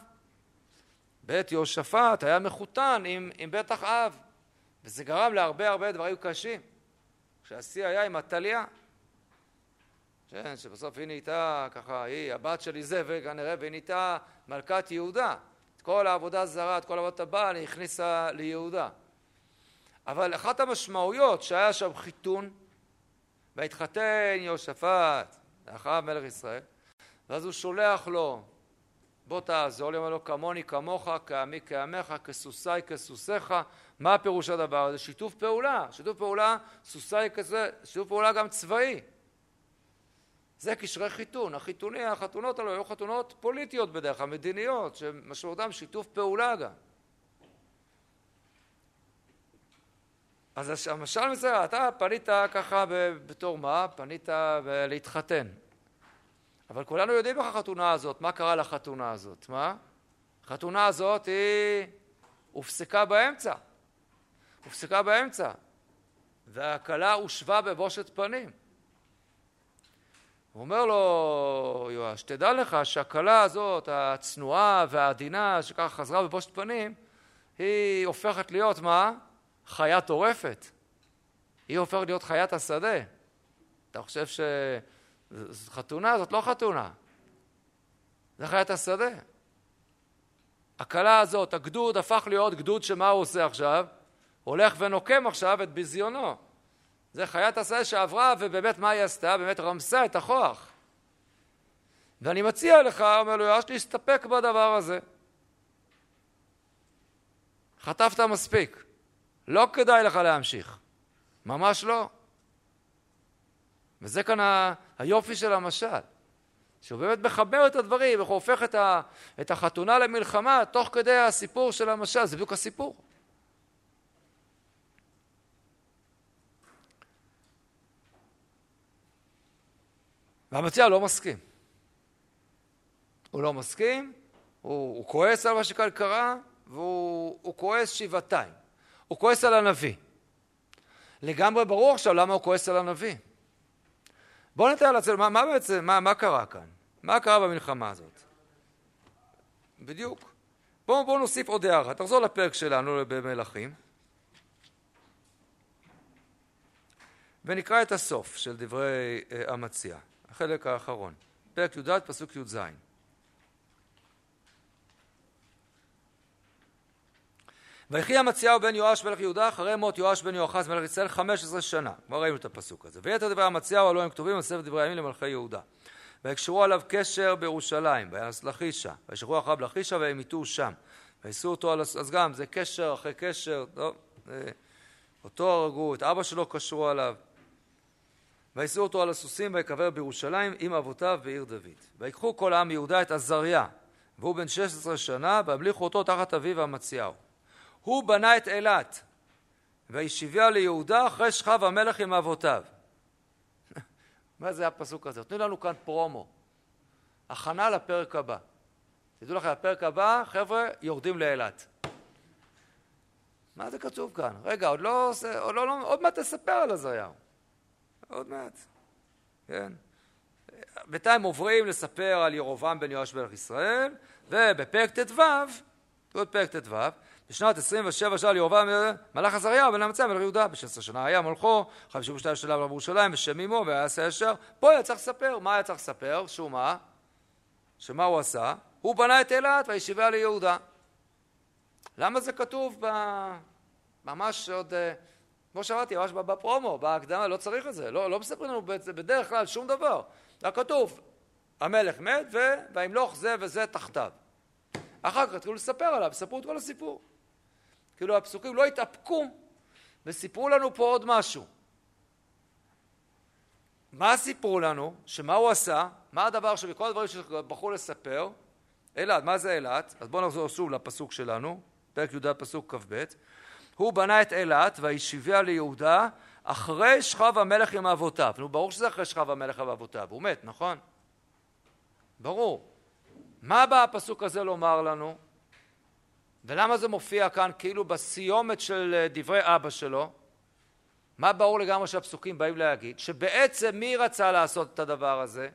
בית יהושפט היה מחותן עם, עם בית אחאב, וזה גרם להרבה הרבה דברים קשים. כשהשיא היה עם עתליה, כן, שבסוף היא נהייתה ככה, היא הבת של איזבל כנראה, והיא נהייתה מלכת יהודה. את כל העבודה הזרה, את כל עבודת הבעל, היא הכניסה ליהודה. אבל אחת המשמעויות שהיה שם חיתון, והתחתן יהושפט, לאחר מלך ישראל, ואז הוא שולח לו, בוא תעזור לי, אומר לו, כמוני כמוך, כעמי כעמך, כסוסי כסוסיך, מה הפירוש הדבר הזה? שיתוף פעולה, שיתוף פעולה, סוסי כזה, שיתוף פעולה גם צבאי. זה קשרי חיתון. החיתוני, החתונות האלו היו חתונות פוליטיות בדרך כלל, מדיניות, שמשמעותם שיתוף פעולה גם. אז המשל מזה, אתה פנית ככה בתור מה? פנית להתחתן. אבל כולנו יודעים איך החתונה הזאת, מה קרה לחתונה הזאת, מה? החתונה הזאת היא הופסקה באמצע. הופסקה באמצע. והכלה הושבה בבושת פנים. הוא אומר לו, יואש, תדע לך שהכלה הזאת, הצנועה והעדינה, שככה חזרה בבושת פנים, היא הופכת להיות מה? חיה טורפת. היא הופכת להיות חיית השדה. אתה חושב שחתונה זאת לא חתונה, זה חיית השדה. הכלה הזאת, הגדוד הפך להיות גדוד שמה הוא עושה עכשיו? הולך ונוקם עכשיו את ביזיונו. זה חיית השדה שעברה, ובאמת מה היא עשתה? באמת רמסה את הכוח. ואני מציע לך, אומר לו יואש, להסתפק בדבר הזה. חטפת מספיק. לא כדאי לך להמשיך. ממש לא. וזה כאן היופי של המשל, שהוא באמת מחבר את הדברים, איך הוא הופך את, ה, את החתונה למלחמה תוך כדי הסיפור של המשל, זה בדיוק הסיפור. והמציע לא מסכים. הוא לא מסכים, הוא, הוא כועס על מה שכאן קרה, והוא כועס שבעתיים. הוא כועס על הנביא. לגמרי ברור עכשיו למה הוא כועס על הנביא. בואו נתאר לעצמנו, מה, מה בעצם, מה, מה קרה כאן? מה קרה במלחמה הזאת? בדיוק. בואו בוא נוסיף עוד הערה. תחזור לפרק שלנו במלכים. ונקרא את הסוף של דברי uh, המציע, החלק האחרון. פרק י"ד, פסוק י"ז. ויחי המציאהו בן יואש מלך יהודה אחרי מות יואש בן יואחז מלך ישראל חמש עשרה שנה. כבר ראינו את הפסוק הזה. ויתר דברי המציאהו הלא הם כתובים בספר דברי הימים למלכי יהודה. ויקשרו עליו קשר בירושלים, וינס לכישה, וישלחו אחריו לכישה והמיתוהו שם. ויישאו אותו על... אז גם זה קשר אחרי קשר, טוב, אותו הרגו, את אבא שלו קשרו עליו. ויישאו אותו על הסוסים ויקבר בירושלים עם אבותיו בעיר דוד. ויקחו כל העם יהודה את עזריה, והוא בן שש עשרה שנה, והמליכו אותו תחת אביו המציאהו. הוא בנה את אילת, וישיביה ליהודה אחרי שכב המלך עם אבותיו. מה זה הפסוק הזה? תנו לנו כאן פרומו. הכנה לפרק הבא. תדעו לכם, הפרק הבא, חבר'ה, יורדים לאילת. מה זה כתוב כאן? רגע, עוד לא, עוד, לא, לא, עוד מעט תספר על עזריהו. עוד מעט, כן. בינתיים עוברים לספר על ירובעם בן יואש מלך ישראל, ובפרק ט"ו, עוד פרק ט"ו, בשנת 27 שנה לירבעם מלאך עזריה בן אמציה מלך יהודה, ב-16 שנה היה מלכו, 52 שנה עליו ירושלים בשם אמו ויעשה ישר. פה היה צריך לספר, מה היה צריך לספר? שהוא מה? שמה הוא עשה? הוא בנה את אילת וישיבה ליהודה. למה זה כתוב ב... ממש עוד, אה, כמו שאמרתי, ממש בפרומו, בהקדמה, לא צריך את זה, לא, לא מספרים לנו בדרך כלל שום דבר. רק כתוב, המלך מת. וימלוך זה וזה תחתיו. אחר כך התחילו לספר עליו, ספרו את כל הסיפור. כאילו הפסוקים לא התאפקו וסיפרו לנו פה עוד משהו. מה סיפרו לנו? שמה הוא עשה? מה הדבר שבכל הדברים שבחרו לספר? אילת, מה זה אילת? אז בואו נחזור שוב לפסוק שלנו, פרק י"ד פסוק כ"ב. הוא בנה את אילת וישיביה ליהודה אחרי שכב המלך עם אבותיו. נו, ברור שזה אחרי שכב המלך עם אבותיו, הוא מת, נכון? ברור. מה בא הפסוק הזה לומר לנו? ולמה זה מופיע כאן כאילו בסיומת של אה, דברי אבא שלו? מה ברור לגמרי שהפסוקים באים להגיד? שבעצם מי רצה לעשות את הדבר הזה?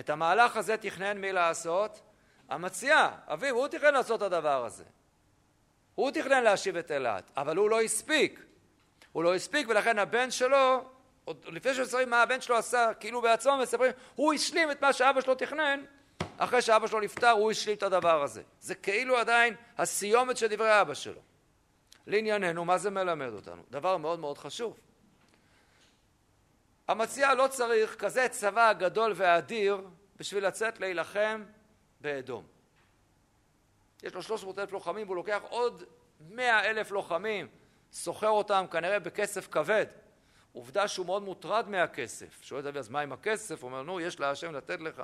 את המהלך הזה תכנן מי לעשות? המציע, אביו, הוא תכנן לעשות את הדבר הזה. הוא תכנן להשיב את אילת, אבל הוא לא הספיק. הוא לא הספיק ולכן הבן שלו, עוד לפני שמספרים מה הבן שלו עשה, כאילו בעצמו מספרים, הוא השלים את מה שאבא שלו תכנן, אחרי שאבא שלו נפטר הוא השלים את הדבר הזה. זה כאילו עדיין הסיומת של דברי אבא שלו. לענייננו, מה זה מלמד אותנו? דבר מאוד מאוד חשוב. המציע לא צריך כזה צבא גדול ואדיר בשביל לצאת להילחם באדום. יש לו 300 אלף לוחמים והוא לוקח עוד 100 אלף לוחמים, סוחר אותם כנראה בכסף כבד. עובדה שהוא מאוד מוטרד מהכסף. שואל אבי, אז מה עם הכסף? הוא אומר, נו, יש להשם לתת לך.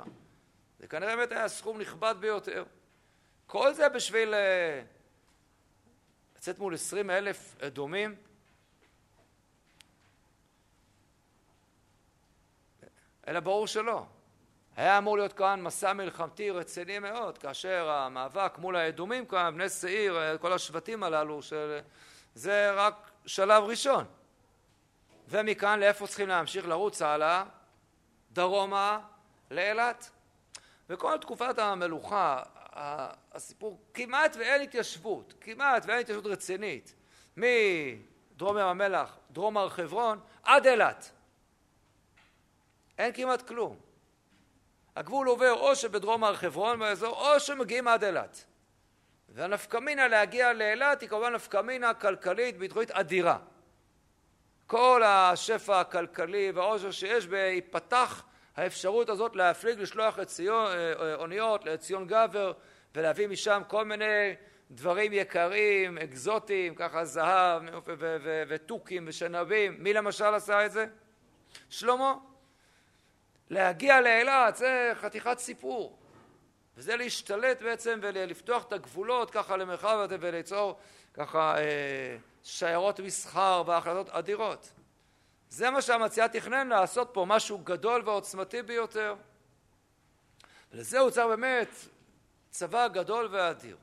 זה כנראה באמת היה סכום נכבד ביותר. כל זה בשביל אה, לצאת מול עשרים אלף אדומים. אלא ברור שלא. היה אמור להיות כאן מסע מלחמתי רציני מאוד, כאשר המאבק מול האדומים כאן, בני שעיר, אה, כל השבטים הללו, של... זה רק שלב ראשון. ומכאן לאיפה צריכים להמשיך לרוץ הלאה? דרומה לאילת. וכל תקופת המלוכה, הסיפור, כמעט ואין התיישבות, כמעט ואין התיישבות רצינית, מדרום ים המלח, דרום הר חברון, עד אילת. אין כמעט כלום. הגבול עובר או שבדרום הר חברון באזור, או שמגיעים עד אילת. והנפקמינה להגיע לאילת היא כמובן נפקמינה כלכלית ביטחונית אדירה. כל השפע הכלכלי והעושר שיש ייפתח האפשרות הזאת להפליג לשלוח ציון, אה, אה, אוניות לציון גבר ולהביא משם כל מיני דברים יקרים, אקזוטיים, ככה זהב ותוכים ושנבים. מי למשל עשה את זה? שלמה. להגיע לאילת זה חתיכת סיפור. וזה להשתלט בעצם ולפתוח את הגבולות ככה למרחב הזה וליצור ככה אה, שיירות מסחר והחלטות אדירות. זה מה שהמציע תכנן לעשות פה, משהו גדול ועוצמתי ביותר. ולזה הוא צריך באמת צבא גדול ואדיר.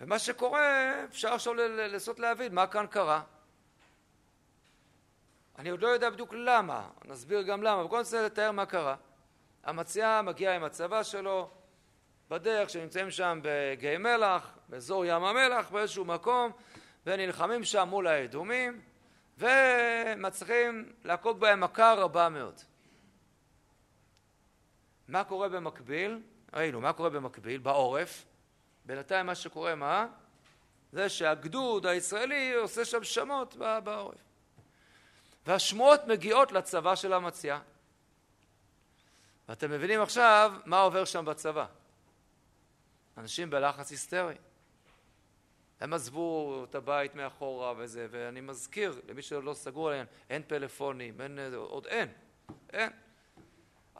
ומה שקורה, אפשר עכשיו לנסות להבין מה כאן קרה. אני עוד לא יודע בדיוק למה, נסביר גם למה, אבל קודם כל לתאר מה קרה. המציע מגיע עם הצבא שלו בדרך שנמצאים שם בגיא מלח, באזור ים המלח, באיזשהו מקום, ונלחמים שם מול האדומים, ומצליחים להכות בהם מכה רבה מאוד. מה קורה במקביל? ראינו, מה קורה במקביל? בעורף. בינתיים מה שקורה, מה? זה שהגדוד הישראלי עושה שם שמות בעורף. והשמועות מגיעות לצבא של המציע. ואתם מבינים עכשיו מה עובר שם בצבא. אנשים בלחץ היסטרי. הם עזבו את הבית מאחורה וזה, ואני מזכיר למי שעוד לא סגור עליהם, אין פלאפונים, אין, עוד אין, אין.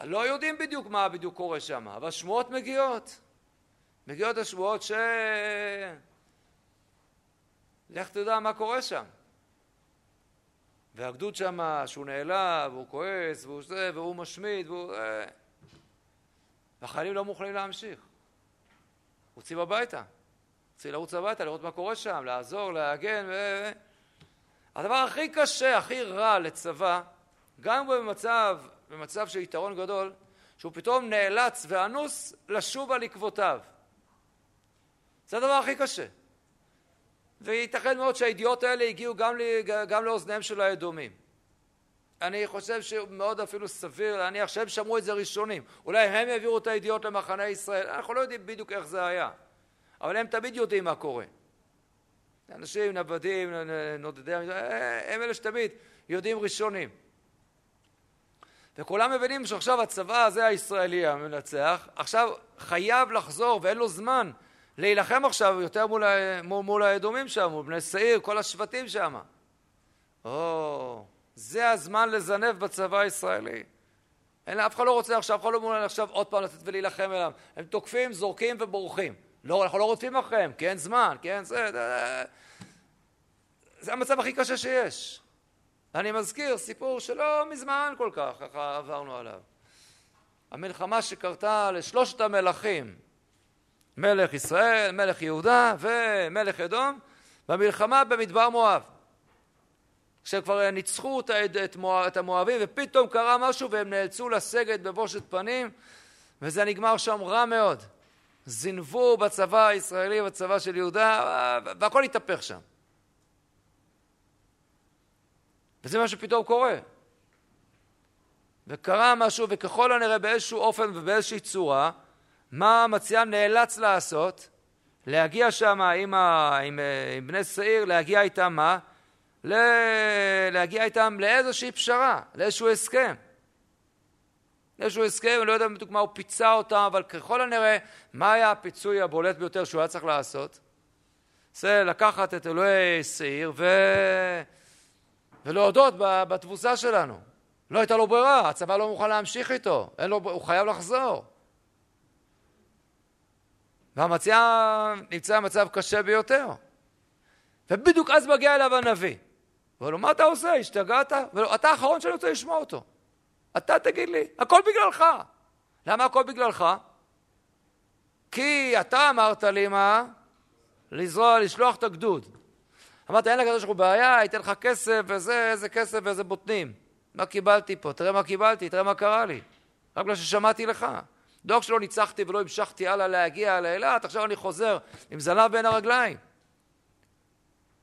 לא יודעים בדיוק מה בדיוק קורה שם, אבל שמועות מגיעות. מגיעות השמועות ש... לך תדע מה קורה שם. והגדוד שם, שהוא נעלב, והוא כועס, והוא זה, והוא משמיד, והוא... והחיילים לא מוכנים להמשיך. רוצים הביתה. רוצים לרוץ הביתה, לראות מה קורה שם, לעזור, להגן, ו... הדבר הכי קשה, הכי רע לצבא, גם במצב, במצב של יתרון גדול, שהוא פתאום נאלץ ואנוס לשוב על עקבותיו. זה הדבר הכי קשה. וייתכן מאוד שהידיעות האלה הגיעו גם, לי, גם לאוזניהם של האדומים. אני חושב שמאוד אפילו סביר להניח שהם שמעו את זה ראשונים. אולי הם העבירו את הידיעות למחנה ישראל, אנחנו לא יודעים בדיוק איך זה היה. אבל הם תמיד יודעים מה קורה. אנשים נוודים, נודדי, הם אלה שתמיד יודעים ראשונים. וכולם מבינים שעכשיו הצבא הזה הישראלי המנצח, עכשיו חייב לחזור ואין לו זמן להילחם עכשיו יותר מול, מול, מול האדומים שם, מול בני שעיר, כל השבטים שם. או, זה הזמן לזנב בצבא הישראלי. אין, אף אחד לא רוצה עכשיו, אף אחד לא מעוניין עכשיו עוד פעם לצאת ולהילחם אליו. הם תוקפים, זורקים ובורחים. לא, אנחנו לא רודפים אחריהם, כי אין זמן, כי אין זה... זה, זה המצב הכי קשה שיש. אני מזכיר סיפור שלא מזמן כל כך, ככה עברנו עליו. המלחמה שקרתה לשלושת המלכים, מלך ישראל, מלך יהודה ומלך אדום, במלחמה במדבר מואב. כשהם כבר ניצחו את המואבים ופתאום קרה משהו והם נאלצו לסגת בבושת פנים וזה נגמר שם רע מאוד. זינבו בצבא הישראלי, בצבא של יהודה, והכל התהפך שם. וזה מה שפתאום קורה. וקרה משהו, וככל הנראה באיזשהו אופן ובאיזושהי צורה, מה המציע נאלץ לעשות? להגיע שם עם, ה... עם, עם בני שעיר, להגיע איתם מה? ל... להגיע איתם לאיזושהי פשרה, לאיזשהו הסכם. לאיזשהו הסכם, אני לא יודע בדיוק מה הוא פיצה אותם, אבל ככל הנראה, מה היה הפיצוי הבולט ביותר שהוא היה צריך לעשות? זה לקחת את אלוהי שעיר ו... ולהודות בתבוסה שלנו. לא הייתה לו ברירה, הצבא לא מוכן להמשיך איתו, לו, הוא חייב לחזור. והמציע נמצא במצב קשה ביותר. ובדיוק אז מגיע אליו הנביא. ואומר לו, מה אתה עושה? השתגעת? ולא, אתה האחרון שאני רוצה לשמוע אותו. אתה תגיד לי, הכל בגללך. למה הכל בגללך? כי אתה אמרת לי מה? לזרוע, לשלוח את הגדוד. אמרתי, אין לקדוש ברוך הוא בעיה, אתן לך כסף וזה, איזה כסף ואיזה בוטנים. מה קיבלתי פה? תראה מה קיבלתי, תראה מה קרה לי. רק בגלל ששמעתי לך. לא רק שלא ניצחתי ולא המשכתי הלאה להגיע לאילת, עכשיו אני חוזר עם זנב בין הרגליים.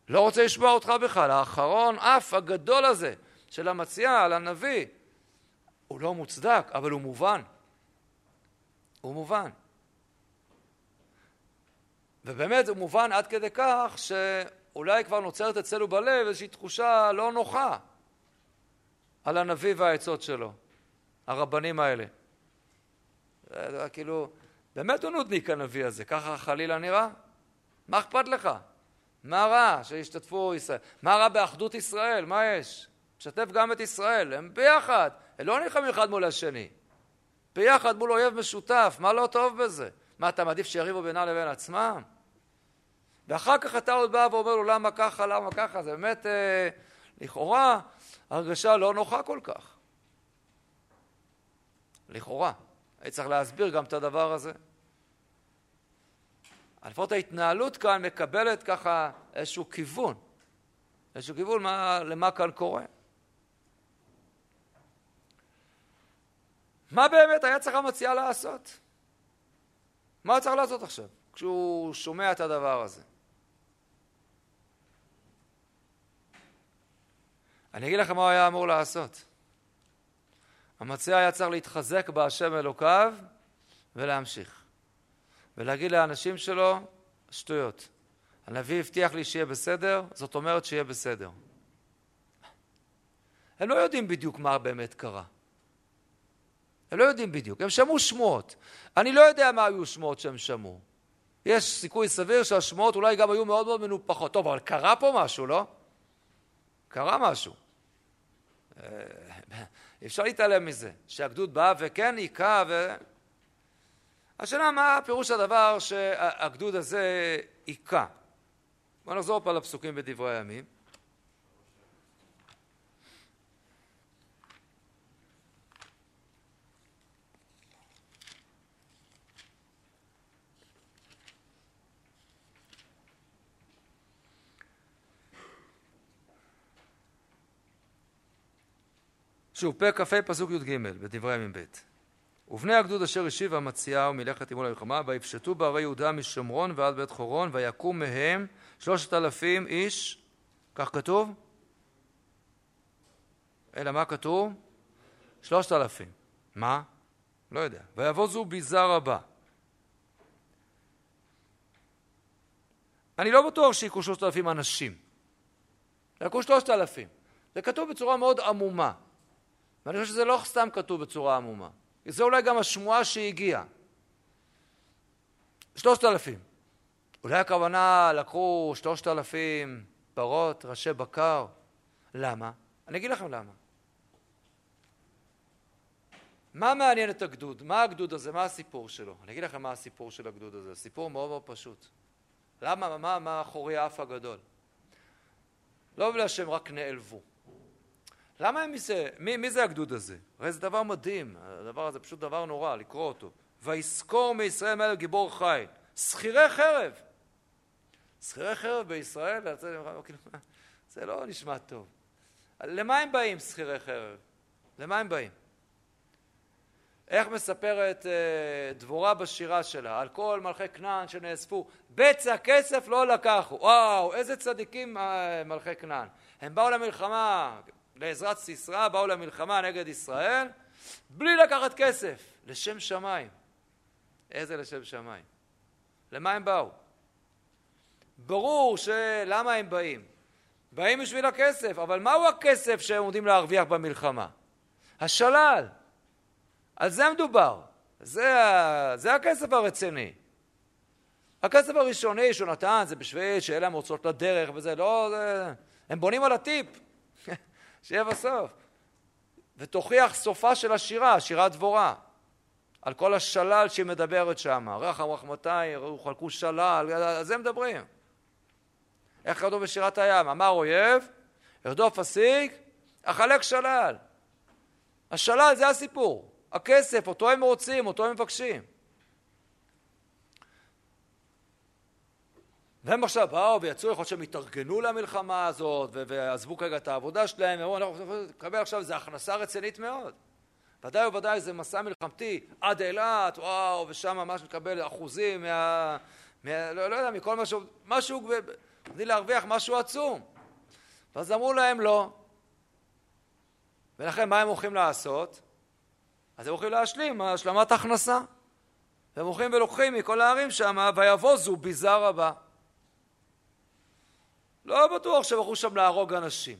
לא רוצה לשמוע אותך בכלל. האחרון, אף הגדול הזה של המציע על הנביא, הוא לא מוצדק, אבל הוא מובן. הוא מובן. ובאמת הוא מובן עד כדי כך שאולי כבר נוצרת אצלנו בלב איזושהי תחושה לא נוחה על הנביא והעצות שלו, הרבנים האלה. זה כאילו, באמת הוא נודניק הנביא הזה, ככה חלילה נראה? מה אכפת לך? מה רע שישתתפו ישראל? מה רע באחדות ישראל? מה יש? משתף גם את ישראל, הם ביחד, הם לא נלחמים אחד מול השני. ביחד מול אויב משותף, מה לא טוב בזה? מה, אתה מעדיף שיריבו בינה לבין עצמם? ואחר כך אתה עוד בא ואומר לו למה ככה, למה ככה, זה באמת אה, לכאורה הרגשה לא נוחה כל כך. לכאורה. הייתי צריך להסביר גם את הדבר הזה. לפחות ההתנהלות כאן מקבלת ככה איזשהו כיוון, איזשהו כיוון מה, למה כאן קורה. מה באמת היה צריך המציע לעשות? מה הוא צריך לעשות עכשיו, כשהוא שומע את הדבר הזה? אני אגיד לכם מה הוא היה אמור לעשות. המציע היה צריך להתחזק בהשם אלוקיו ולהמשיך. ולהגיד לאנשים שלו, שטויות. הנביא הבטיח לי שיהיה בסדר, זאת אומרת שיהיה בסדר. הם לא יודעים בדיוק מה באמת קרה. הם לא יודעים בדיוק, הם שמעו שמועות. אני לא יודע מה היו שמועות שהם שמעו. יש סיכוי סביר שהשמועות אולי גם היו מאוד מאוד מנופחות. טוב, אבל קרה פה משהו, לא? קרה משהו. אה, אפשר להתעלם מזה, שהגדוד בא וכן היכה ו... השאלה מה פירוש הדבר שהגדוד הזה היכה. בואו נחזור פה לפסוקים בדברי הימים. שוב, פרק כ"ה פסוק י"ג בדברי ימים ב' ובני הגדוד אשר השיבה מציעהו מלכת עמו למלחמה ויפשטו בערי יהודה משומרון ועד בית חורון ויקום מהם שלושת אלפים איש כך כתוב? אלא מה כתוב? שלושת אלפים. מה? לא יודע. ויבוזו ביזה רבה. אני לא בטוח שיקחו שלושת אלפים אנשים. לקחו שלושת אלפים. זה כתוב בצורה מאוד עמומה. ואני חושב שזה לא סתם כתוב בצורה עמומה. זה אולי גם השמועה שהגיעה. שלושת אלפים. אולי הכוונה לקחו שלושת אלפים פרות, ראשי בקר. למה? אני אגיד לכם למה. מה מעניין את הגדוד? מה הגדוד הזה? מה הסיפור שלו? אני אגיד לכם מה הסיפור של הגדוד הזה. סיפור מאוד מאוד פשוט. למה? מה מאחורי האף הגדול? לא בגלל שהם רק נעלבו. למה הם מזה? מי, מי זה הגדוד הזה? הרי זה דבר מדהים, הדבר הזה פשוט דבר נורא, לקרוא אותו. ויזכור מישראל מלך גיבור חיל, שכירי חרב. שכירי חרב בישראל, כאילו, זה לא נשמע טוב. למה הם באים, שכירי חרב? למה הם באים? איך מספרת אה, דבורה בשירה שלה על כל מלכי כנען שנאספו בצע כסף לא לקחו וואו איזה צדיקים אה, מלכי כנען הם באו למלחמה לעזרת סיסרא באו למלחמה נגד ישראל בלי לקחת כסף. לשם שמיים. איזה לשם שמיים? למה הם באו? ברור שלמה הם באים. באים בשביל הכסף אבל מהו הכסף שהם עומדים להרוויח במלחמה? השלל. על זה מדובר. זה, זה הכסף הרציני. הכסף הראשוני שהוא נתן זה בשביל שיהיה להם רוצות לדרך וזה, לא, זה, הם בונים על הטיפ, שיהיה בסוף. ותוכיח סופה של השירה, שירת דבורה, על כל השלל שהיא מדברת שם, רחם רחמתי, חלקו שלל, על זה מדברים. איך כתוב בשירת הים? אמר אויב, ארדוף אסיג, אחלק שלל. השלל זה הסיפור. הכסף, אותו הם רוצים, אותו הם מבקשים. והם עכשיו באו ויצאו, יכול להיות שהם התארגנו למלחמה הזאת ועזבו כרגע את העבודה שלהם, ואמרו, אנחנו נקבל עכשיו איזו הכנסה רצינית מאוד. ודאי וודאי זה מסע מלחמתי עד אילת, וואו, ושם ממש מקבל אחוזים מה... מה לא, לא יודע, מכל משהו, משהו, כדי להרוויח משהו עצום. ואז אמרו להם לא. ולכן מה הם הולכים לעשות? אז הם הולכים להשלים השלמת הכנסה. והם הולכים ולוקחים מכל הערים שם, ויבוזו ביזה רבה. לא בטוח שהם הלכו שם להרוג אנשים.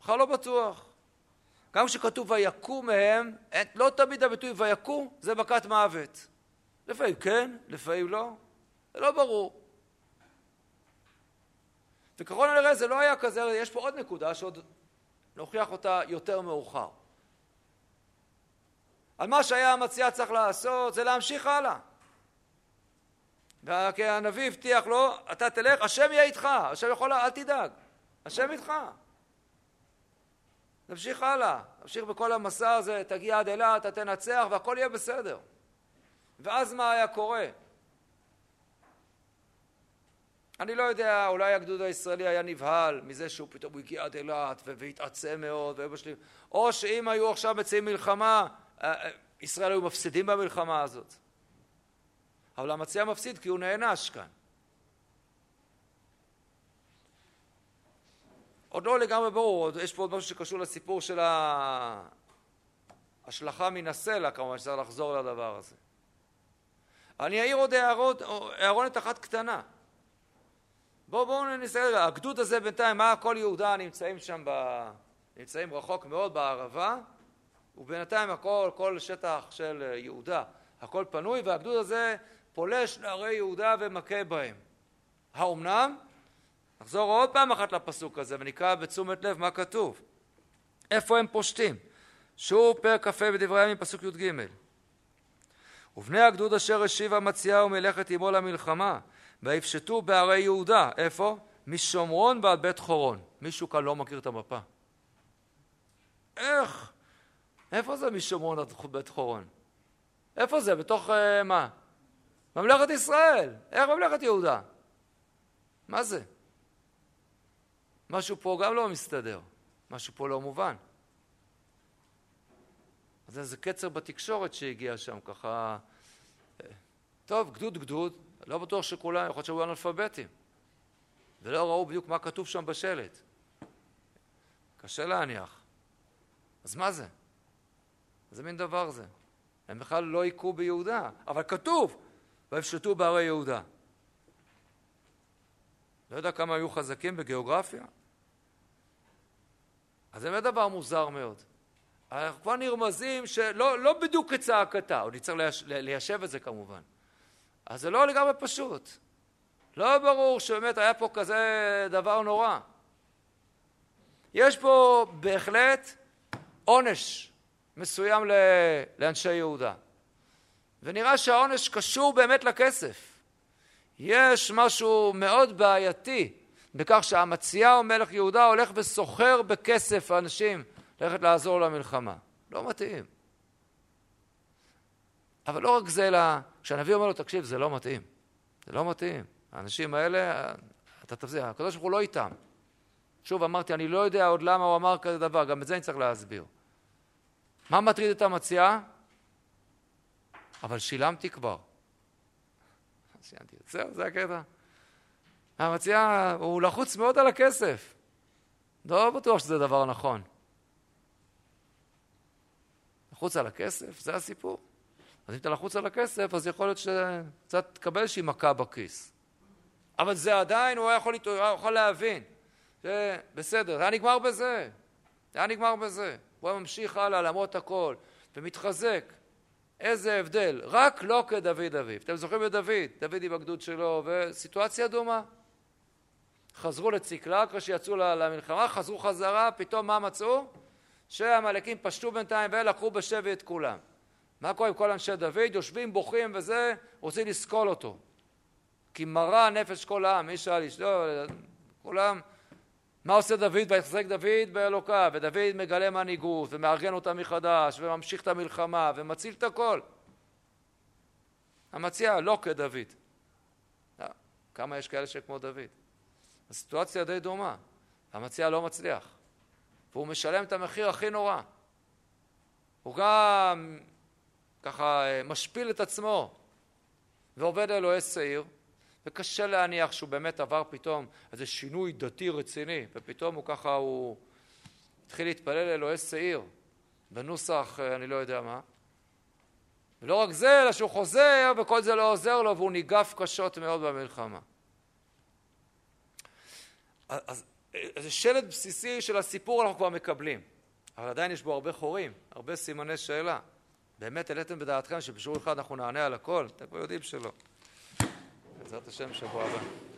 בכלל לא בטוח. גם כשכתוב ויקום מהם, לא תמיד הביטוי ויקום זה מכת מוות. לפעמים כן, לפעמים לא. זה לא ברור. וככל הנראה זה לא היה כזה, יש פה עוד נקודה שעוד נוכיח אותה יותר מאוחר. על מה שהיה המציע צריך לעשות זה להמשיך הלאה. כי הנביא הבטיח לו, אתה תלך, השם יהיה איתך, השם יכול, אל תדאג, השם איתך. נמשיך הלאה, נמשיך בכל המסע הזה, תגיע עד אילת, אתה תנצח והכל יהיה בסדר. ואז מה היה קורה? אני לא יודע, אולי הגדוד הישראלי היה נבהל מזה שהוא פתאום הגיע עד אילת והתעצם מאוד, או שאם היו עכשיו מציעים מלחמה, ישראל היו מפסידים במלחמה הזאת. אבל המציע מפסיד כי הוא נענש כאן. עוד לא לגמרי ברור, יש פה עוד משהו שקשור לסיפור של ההשלכה מן הסלע, כמובן שצריך לחזור לדבר הזה. אני אעיר עוד הערות, הערונת אחת קטנה. בואו בואו נסתכל, הגדוד הזה בינתיים, מה כל יהודה נמצאים שם, ב... נמצאים רחוק מאוד בערבה, ובינתיים הכל, כל שטח של יהודה, הכל פנוי, והגדוד הזה פולש לערי יהודה ומכה בהם. האומנם? נחזור עוד פעם אחת לפסוק הזה ונקרא בתשומת לב מה כתוב. איפה הם פושטים? שוב פרק כ"ה בדברי הימים, פסוק י"ג. ובני הגדוד אשר השיבה מציעהו מלאכת עמו למלחמה, ויפשטו בערי יהודה. איפה? משומרון ועד בית חורון. מישהו כאן לא מכיר את המפה. איך? איפה זה משומרון עד בית חורון? איפה זה? בתוך uh, מה? ממלכת ישראל. איך ממלכת יהודה? מה זה? משהו פה גם לא מסתדר. משהו פה לא מובן. אז איזה קצר בתקשורת שהגיע שם, ככה... טוב, גדוד גדוד, לא בטוח שכולם, יכול להיות שהיו אנאלפביתים. ולא ראו בדיוק מה כתוב שם בשלט. קשה להניח. אז מה זה? איזה מין דבר זה? הם בכלל לא היכו ביהודה, אבל כתוב, ויפשטו בערי יהודה. לא יודע כמה היו חזקים בגיאוגרפיה. אז זה באמת דבר מוזר מאוד. אנחנו כבר נרמזים שלא לא בדיוק כצעקתה, עוד נצטרך לייש, ליישב את זה כמובן. אז זה לא לגמרי פשוט. לא ברור שבאמת היה פה כזה דבר נורא. יש פה בהחלט עונש מסוים לאנשי יהודה. ונראה שהעונש קשור באמת לכסף. יש משהו מאוד בעייתי בכך שהמציעהו מלך יהודה הולך וסוחר בכסף אנשים ללכת לעזור למלחמה. לא מתאים. אבל לא רק זה, אלא כשהנביא אומר לו, תקשיב, זה לא מתאים. זה לא מתאים. האנשים האלה, אתה תפסיד, הקדוש ברוך הוא לא איתם. שוב אמרתי, אני לא יודע עוד למה הוא אמר כזה דבר, גם את זה אני צריך להסביר. מה מטריד את המציעה? אבל שילמתי כבר. זהו, זה הקטע. המציעה, הוא לחוץ מאוד על הכסף. לא בטוח שזה דבר נכון. לחוץ על הכסף, זה הסיפור. אז אם אתה לחוץ על הכסף, אז יכול להיות שקצת תקבל איזושהי מכה בכיס. אבל זה עדיין, הוא היה יכול, הוא היה יכול להבין. בסדר, זה היה נגמר בזה. זה היה נגמר בזה. הוא היה ממשיך הלאה למרות הכל, ומתחזק. איזה הבדל, רק לא כדוד אביו. אתם זוכרים את דוד, דוד עם הגדוד שלו, וסיטואציה דומה. חזרו לציקלג אחרי שיצאו למלחמה, חזרו חזרה, פתאום מה מצאו? שהעמלקים פשטו בינתיים ולקחו בשבי את כולם. מה קורה עם כל אנשי דוד? יושבים, בוכים וזה, רוצים לסקול אותו. כי מרה נפש כל העם, מי שאל אשתו, כולם, מה עושה דוד? ויחזק דוד באלוקיו, ודוד מגלה מנהיגות, ומארגן אותה מחדש, וממשיך את המלחמה, ומציל את הכל. המציע לא כדוד. לא, כמה יש כאלה שכמו דוד? הסיטואציה די דומה. המציע לא מצליח, והוא משלם את המחיר הכי נורא. הוא גם ככה משפיל את עצמו ועובד אלוהי שעיר, וקשה להניח שהוא באמת עבר פתאום איזה שינוי דתי רציני, ופתאום הוא ככה, הוא התחיל להתפלל לאלוהי שעיר, בנוסח אני לא יודע מה. ולא רק זה, אלא שהוא חוזר וכל זה לא עוזר לו והוא ניגף קשות מאוד במלחמה. אז איזה שלד בסיסי של הסיפור אנחנו כבר מקבלים, אבל עדיין יש בו הרבה חורים, הרבה סימני שאלה. באמת העליתם בדעתכם שבשיעור אחד אנחנו נענה על הכל? אתם כבר יודעים שלא. בעזרת השם, שבוע הבא.